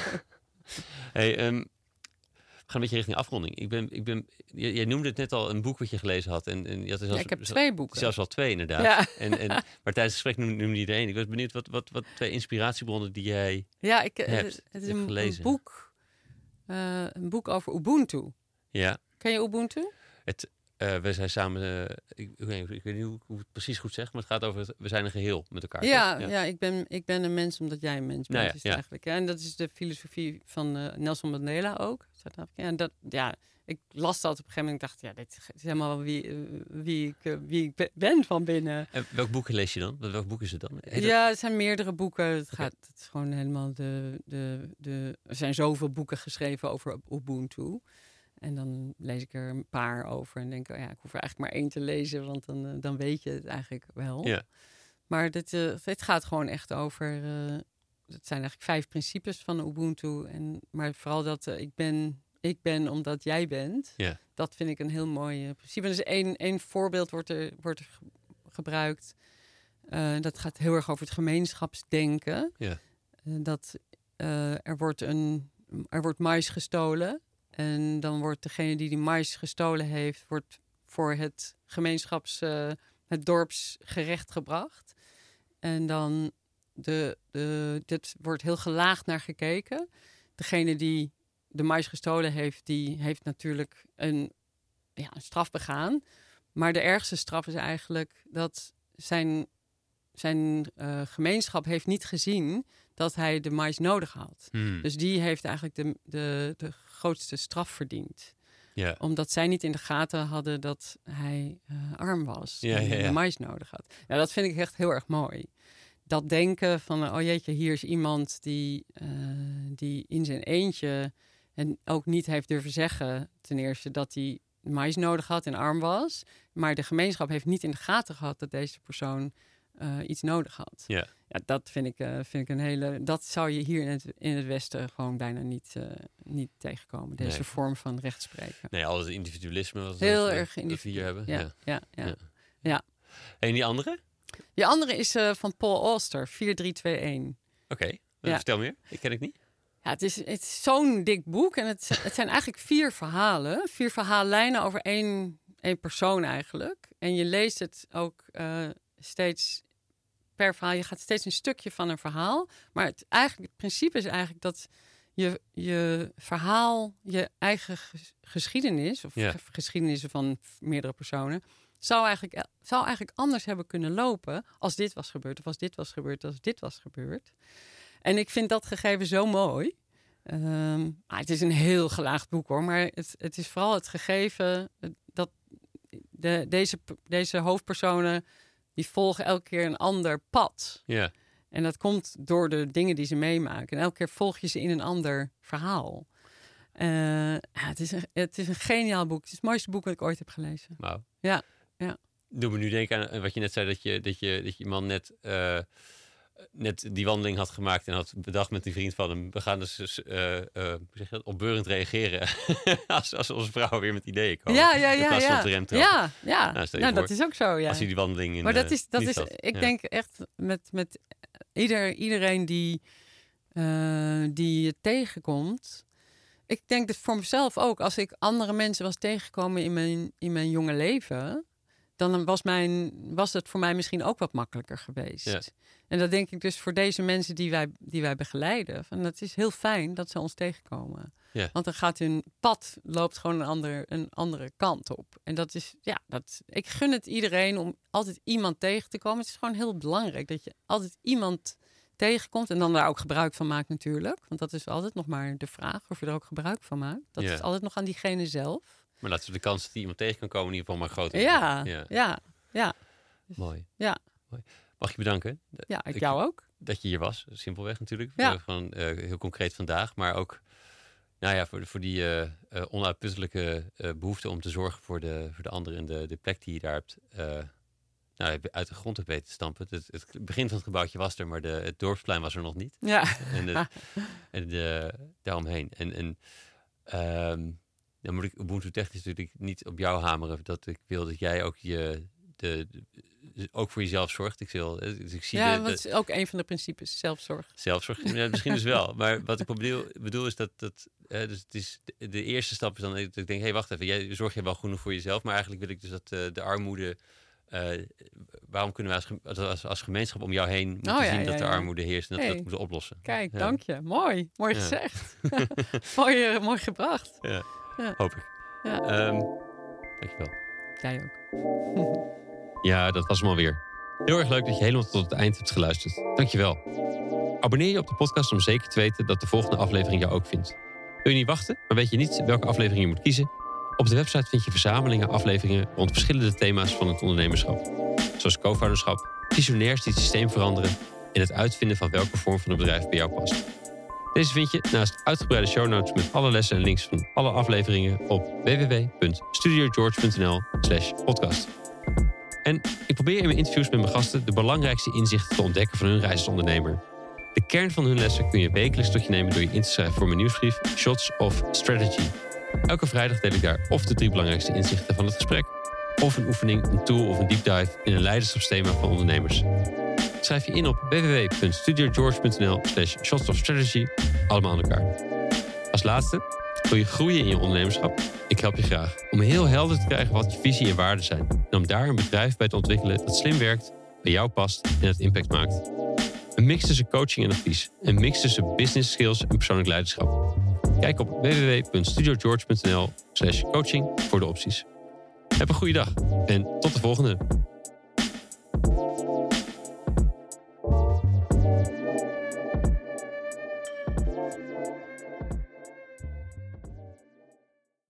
hey, ehm, gaan een beetje richting afronding. Ik ben, ik ben, jij, jij noemde het net al een boek wat je gelezen had. En, en je had er Ja, zelfs, ik heb twee boeken. Zelfs al twee, inderdaad. Ja. En, en, maar tijdens het gesprek noemde, noemde je er één. Ik was benieuwd wat, wat, wat twee inspiratiebronnen die jij... ja ik, eh, hebt, het, het is een, een boek, eh, een boek over Ubuntu. Ja, Ken je Ubuntu? het, eh, we zijn samen... eh, ik, ik, weet, ik weet niet hoe, hoe ik het precies goed zeg, maar het gaat over... Het, we zijn een geheel met elkaar. Ja, ja. ik, ben, ik ben een mens omdat jij een mens bent. Nou ja, is ja. eigenlijk. En dat is de filosofie van eh, Nelson Mandela ook. En dat, ja, ik las dat op een gegeven moment. Ik dacht, ja, dit is helemaal wie, wie, ik, wie ik be- ben van binnen. En welk boek lees je dan? Welk boek is het dan? Heet Ja, het zijn meerdere boeken. Het, gaat, het is gewoon helemaal de, de, de... Er zijn zoveel boeken geschreven over Ubuntu. En dan lees ik er een paar over en denk, oh ja, ik hoef er eigenlijk maar één te lezen, want dan, eh, dan weet je het eigenlijk wel. Ja. Maar dit, eh, dit gaat gewoon echt over. eh, het zijn eigenlijk vijf principes van Ubuntu. En, maar vooral dat eh, ik, ben, ik ben omdat jij bent. Ja. Dat vind ik een heel mooi eh, principe. Dus één, één voorbeeld wordt er, wordt er ge- gebruikt. Eh, dat gaat heel erg over het gemeenschapsdenken. Ja. Eh, dat eh, er wordt een er wordt mais gestolen. En dan wordt degene die die mais gestolen heeft, wordt voor het gemeenschaps, eh, het dorpsgerecht gebracht. En dan de, de, dit wordt heel gelaagd naar gekeken. Degene die de mais gestolen heeft, die heeft natuurlijk een, ja, een straf begaan. Maar de ergste straf is eigenlijk dat zijn, zijn eh, gemeenschap heeft niet gezien dat hij de mais nodig had. Hmm. Dus die heeft eigenlijk de, de, de grootste straf verdiend. ja. Omdat zij niet in de gaten hadden dat hij eh, arm was. Ja, en ja, de mais nodig had. Ja, dat vind ik echt heel erg mooi. Dat denken van, oh jeetje, hier is iemand die, eh, die in zijn eentje... en ook niet heeft durven zeggen, ten eerste, dat hij mais nodig had en arm was. Maar de gemeenschap heeft niet in de gaten gehad dat deze persoon eh, iets nodig had. Ja. Ja, dat vind ik, eh, vind ik een hele. Dat zou je hier in het, in het Westen gewoon bijna niet, eh, niet tegenkomen. Deze Nee. vorm van rechtspreken. Nee, al het individualisme wat Heel erg hier hebben. Ja, Ja. ja, ja. Ja. ja. En die andere? Die andere is van Paul Auster, 4321. Oké, Ja. vertel meer. Ik ken ik niet. Ja, het is, het is zo'n dik boek. En het, het zijn eigenlijk vier verhalen. Vier verhaallijnen over één, één persoon eigenlijk. En je leest het ook steeds per verhaal. Je gaat steeds een stukje van een verhaal. Maar het, eigenlijk, het principe is eigenlijk dat je, je verhaal, je eigen ges- geschiedenis... of Ja. ge- geschiedenissen van meerdere personen... Zou eigenlijk, zou eigenlijk anders hebben kunnen lopen als dit was gebeurd, of als dit was gebeurd, als dit was gebeurd. En ik vind dat gegeven zo mooi. Ehm, maar het is een heel gelaagd boek hoor. Maar het, het is vooral het gegeven dat de, deze, deze hoofdpersonen die volgen elke keer een ander pad. Ja. En dat komt door de dingen die ze meemaken. En elke keer volg je ze in een ander verhaal. Eh, ja, het, is een, het is een geniaal boek. Het is het mooiste boek dat ik ooit heb gelezen. Wauw. Ja, ja. Doe me nu denken aan wat je net zei, dat je, dat je, dat je man net, eh, net die wandeling had gemaakt en had bedacht met die vriend van hem. We gaan dus eh, eh, dat, opbeurend reageren als, als onze vrouwen weer met ideeën komen. Ja, ja, In ja. plaats van ja. op de rem ja, ja. Nou, Nou, dat is ook zo. Ja. Als hij die wandeling in Maar dat eh, is, dat is had. ik Ja. denk echt met, met ieder, iedereen die, eh, die je tegenkomt. Ik denk dat voor mezelf ook, als ik andere mensen was tegengekomen in mijn, in mijn jonge leven, dan was, mijn, was het voor mij misschien ook wat makkelijker geweest. Ja. En dat denk ik dus voor deze mensen die wij, die wij begeleiden. Van, het is heel fijn dat ze ons tegenkomen. Ja. Want dan gaat hun pad loopt gewoon een, ander, een andere kant op. En dat is, ja, dat, ik gun het iedereen om altijd iemand tegen te komen. Het is gewoon heel belangrijk dat je altijd iemand tegenkomt en dan daar ook gebruik van maakt natuurlijk. Want dat is altijd nog maar de vraag of je er ook gebruik van maakt. Dat Ja. is altijd nog aan diegene zelf. Maar laten we de kans dat hij iemand tegen kan komen in ieder geval maar groter Ja, ja, ja, ja. Mooi. Ja. Mooi. Mag je bedanken ja ik jou ook. dat je hier was. Simpelweg natuurlijk. Ja. Eh, Gewoon eh, heel concreet vandaag. Maar ook nou ja, voor, voor die eh, onuitputtelijke eh, behoefte om te zorgen voor de, voor de anderen en de, de plek die je daar hebt. nou, uit de grond hebt weten te stampen. Het, het begin van het gebouwtje was er, maar de, het dorpsplein was er nog niet. Ja, En, het, en de, daaromheen. En, en ehm, dan moet ik Ubuntu technisch natuurlijk niet op jou hameren. Dat ik wil dat jij ook je... De, de- ook voor jezelf zorgt. Ik, wil, eh, dus ik zie ja de, dat is ook een van de principes, zelfzorg. Zelfzorg, ja, misschien dus wel. Maar wat ik bedoel, bedoel is dat, dat eh, dus het is, de, eerste stap is dan dat ik denk, hé, hey, wacht even, jij zorg je wel genoeg voor jezelf, maar eigenlijk wil ik dus dat eh, de armoede, waarom kunnen wij als, als, als gemeenschap om jou heen moeten Oh, ja, zien ja, dat de ja. armoede heerst en dat we dat moeten oplossen? Kijk, Ja. dank je. Mooi, mooi Ja. gezegd. mooi, mooi gebracht. Hoop ik. Ja. Ehm, dankjewel. Jij ook. Ja, dat was hem alweer. Heel erg leuk dat je helemaal tot het eind hebt geluisterd. Dankjewel. Abonneer je op de podcast om zeker te weten dat de volgende aflevering jou ook vindt. Wil je niet wachten, maar weet je niet welke aflevering je moet kiezen? Op de website vind je verzamelingen afleveringen rond verschillende thema's van het ondernemerschap. Zoals co-founderschap, visionairs die het systeem veranderen en het uitvinden van welke vorm van het bedrijf bij jou past. Deze vind je naast uitgebreide show notes met alle lessen en links van alle afleveringen op www.studiogeorge.nl slash podcast. En ik probeer in mijn interviews met mijn gasten de belangrijkste inzichten te ontdekken van hun reis als ondernemer. De kern van hun lessen kun je wekelijks tot je nemen door je in te schrijven voor mijn nieuwsbrief Shots of Strategy. Elke vrijdag deel ik daar of de drie belangrijkste inzichten van het gesprek, of een oefening, een tool of een deep dive in een leiderschapsthema van ondernemers. Schrijf je in op www.studiogeorge.nl slash shots of strategy, allemaal aan elkaar. Als laatste, wil je groeien in je ondernemerschap? Ik help je graag om heel helder te krijgen wat je visie en waarden zijn. En om daar een bedrijf bij te ontwikkelen dat slim werkt, bij jou past en het impact maakt. Een mix tussen coaching en advies. Een mix tussen business skills en persoonlijk leiderschap. Kijk op www.studiogeorge.nl slash coaching voor de opties. Heb een goede dag en tot de volgende.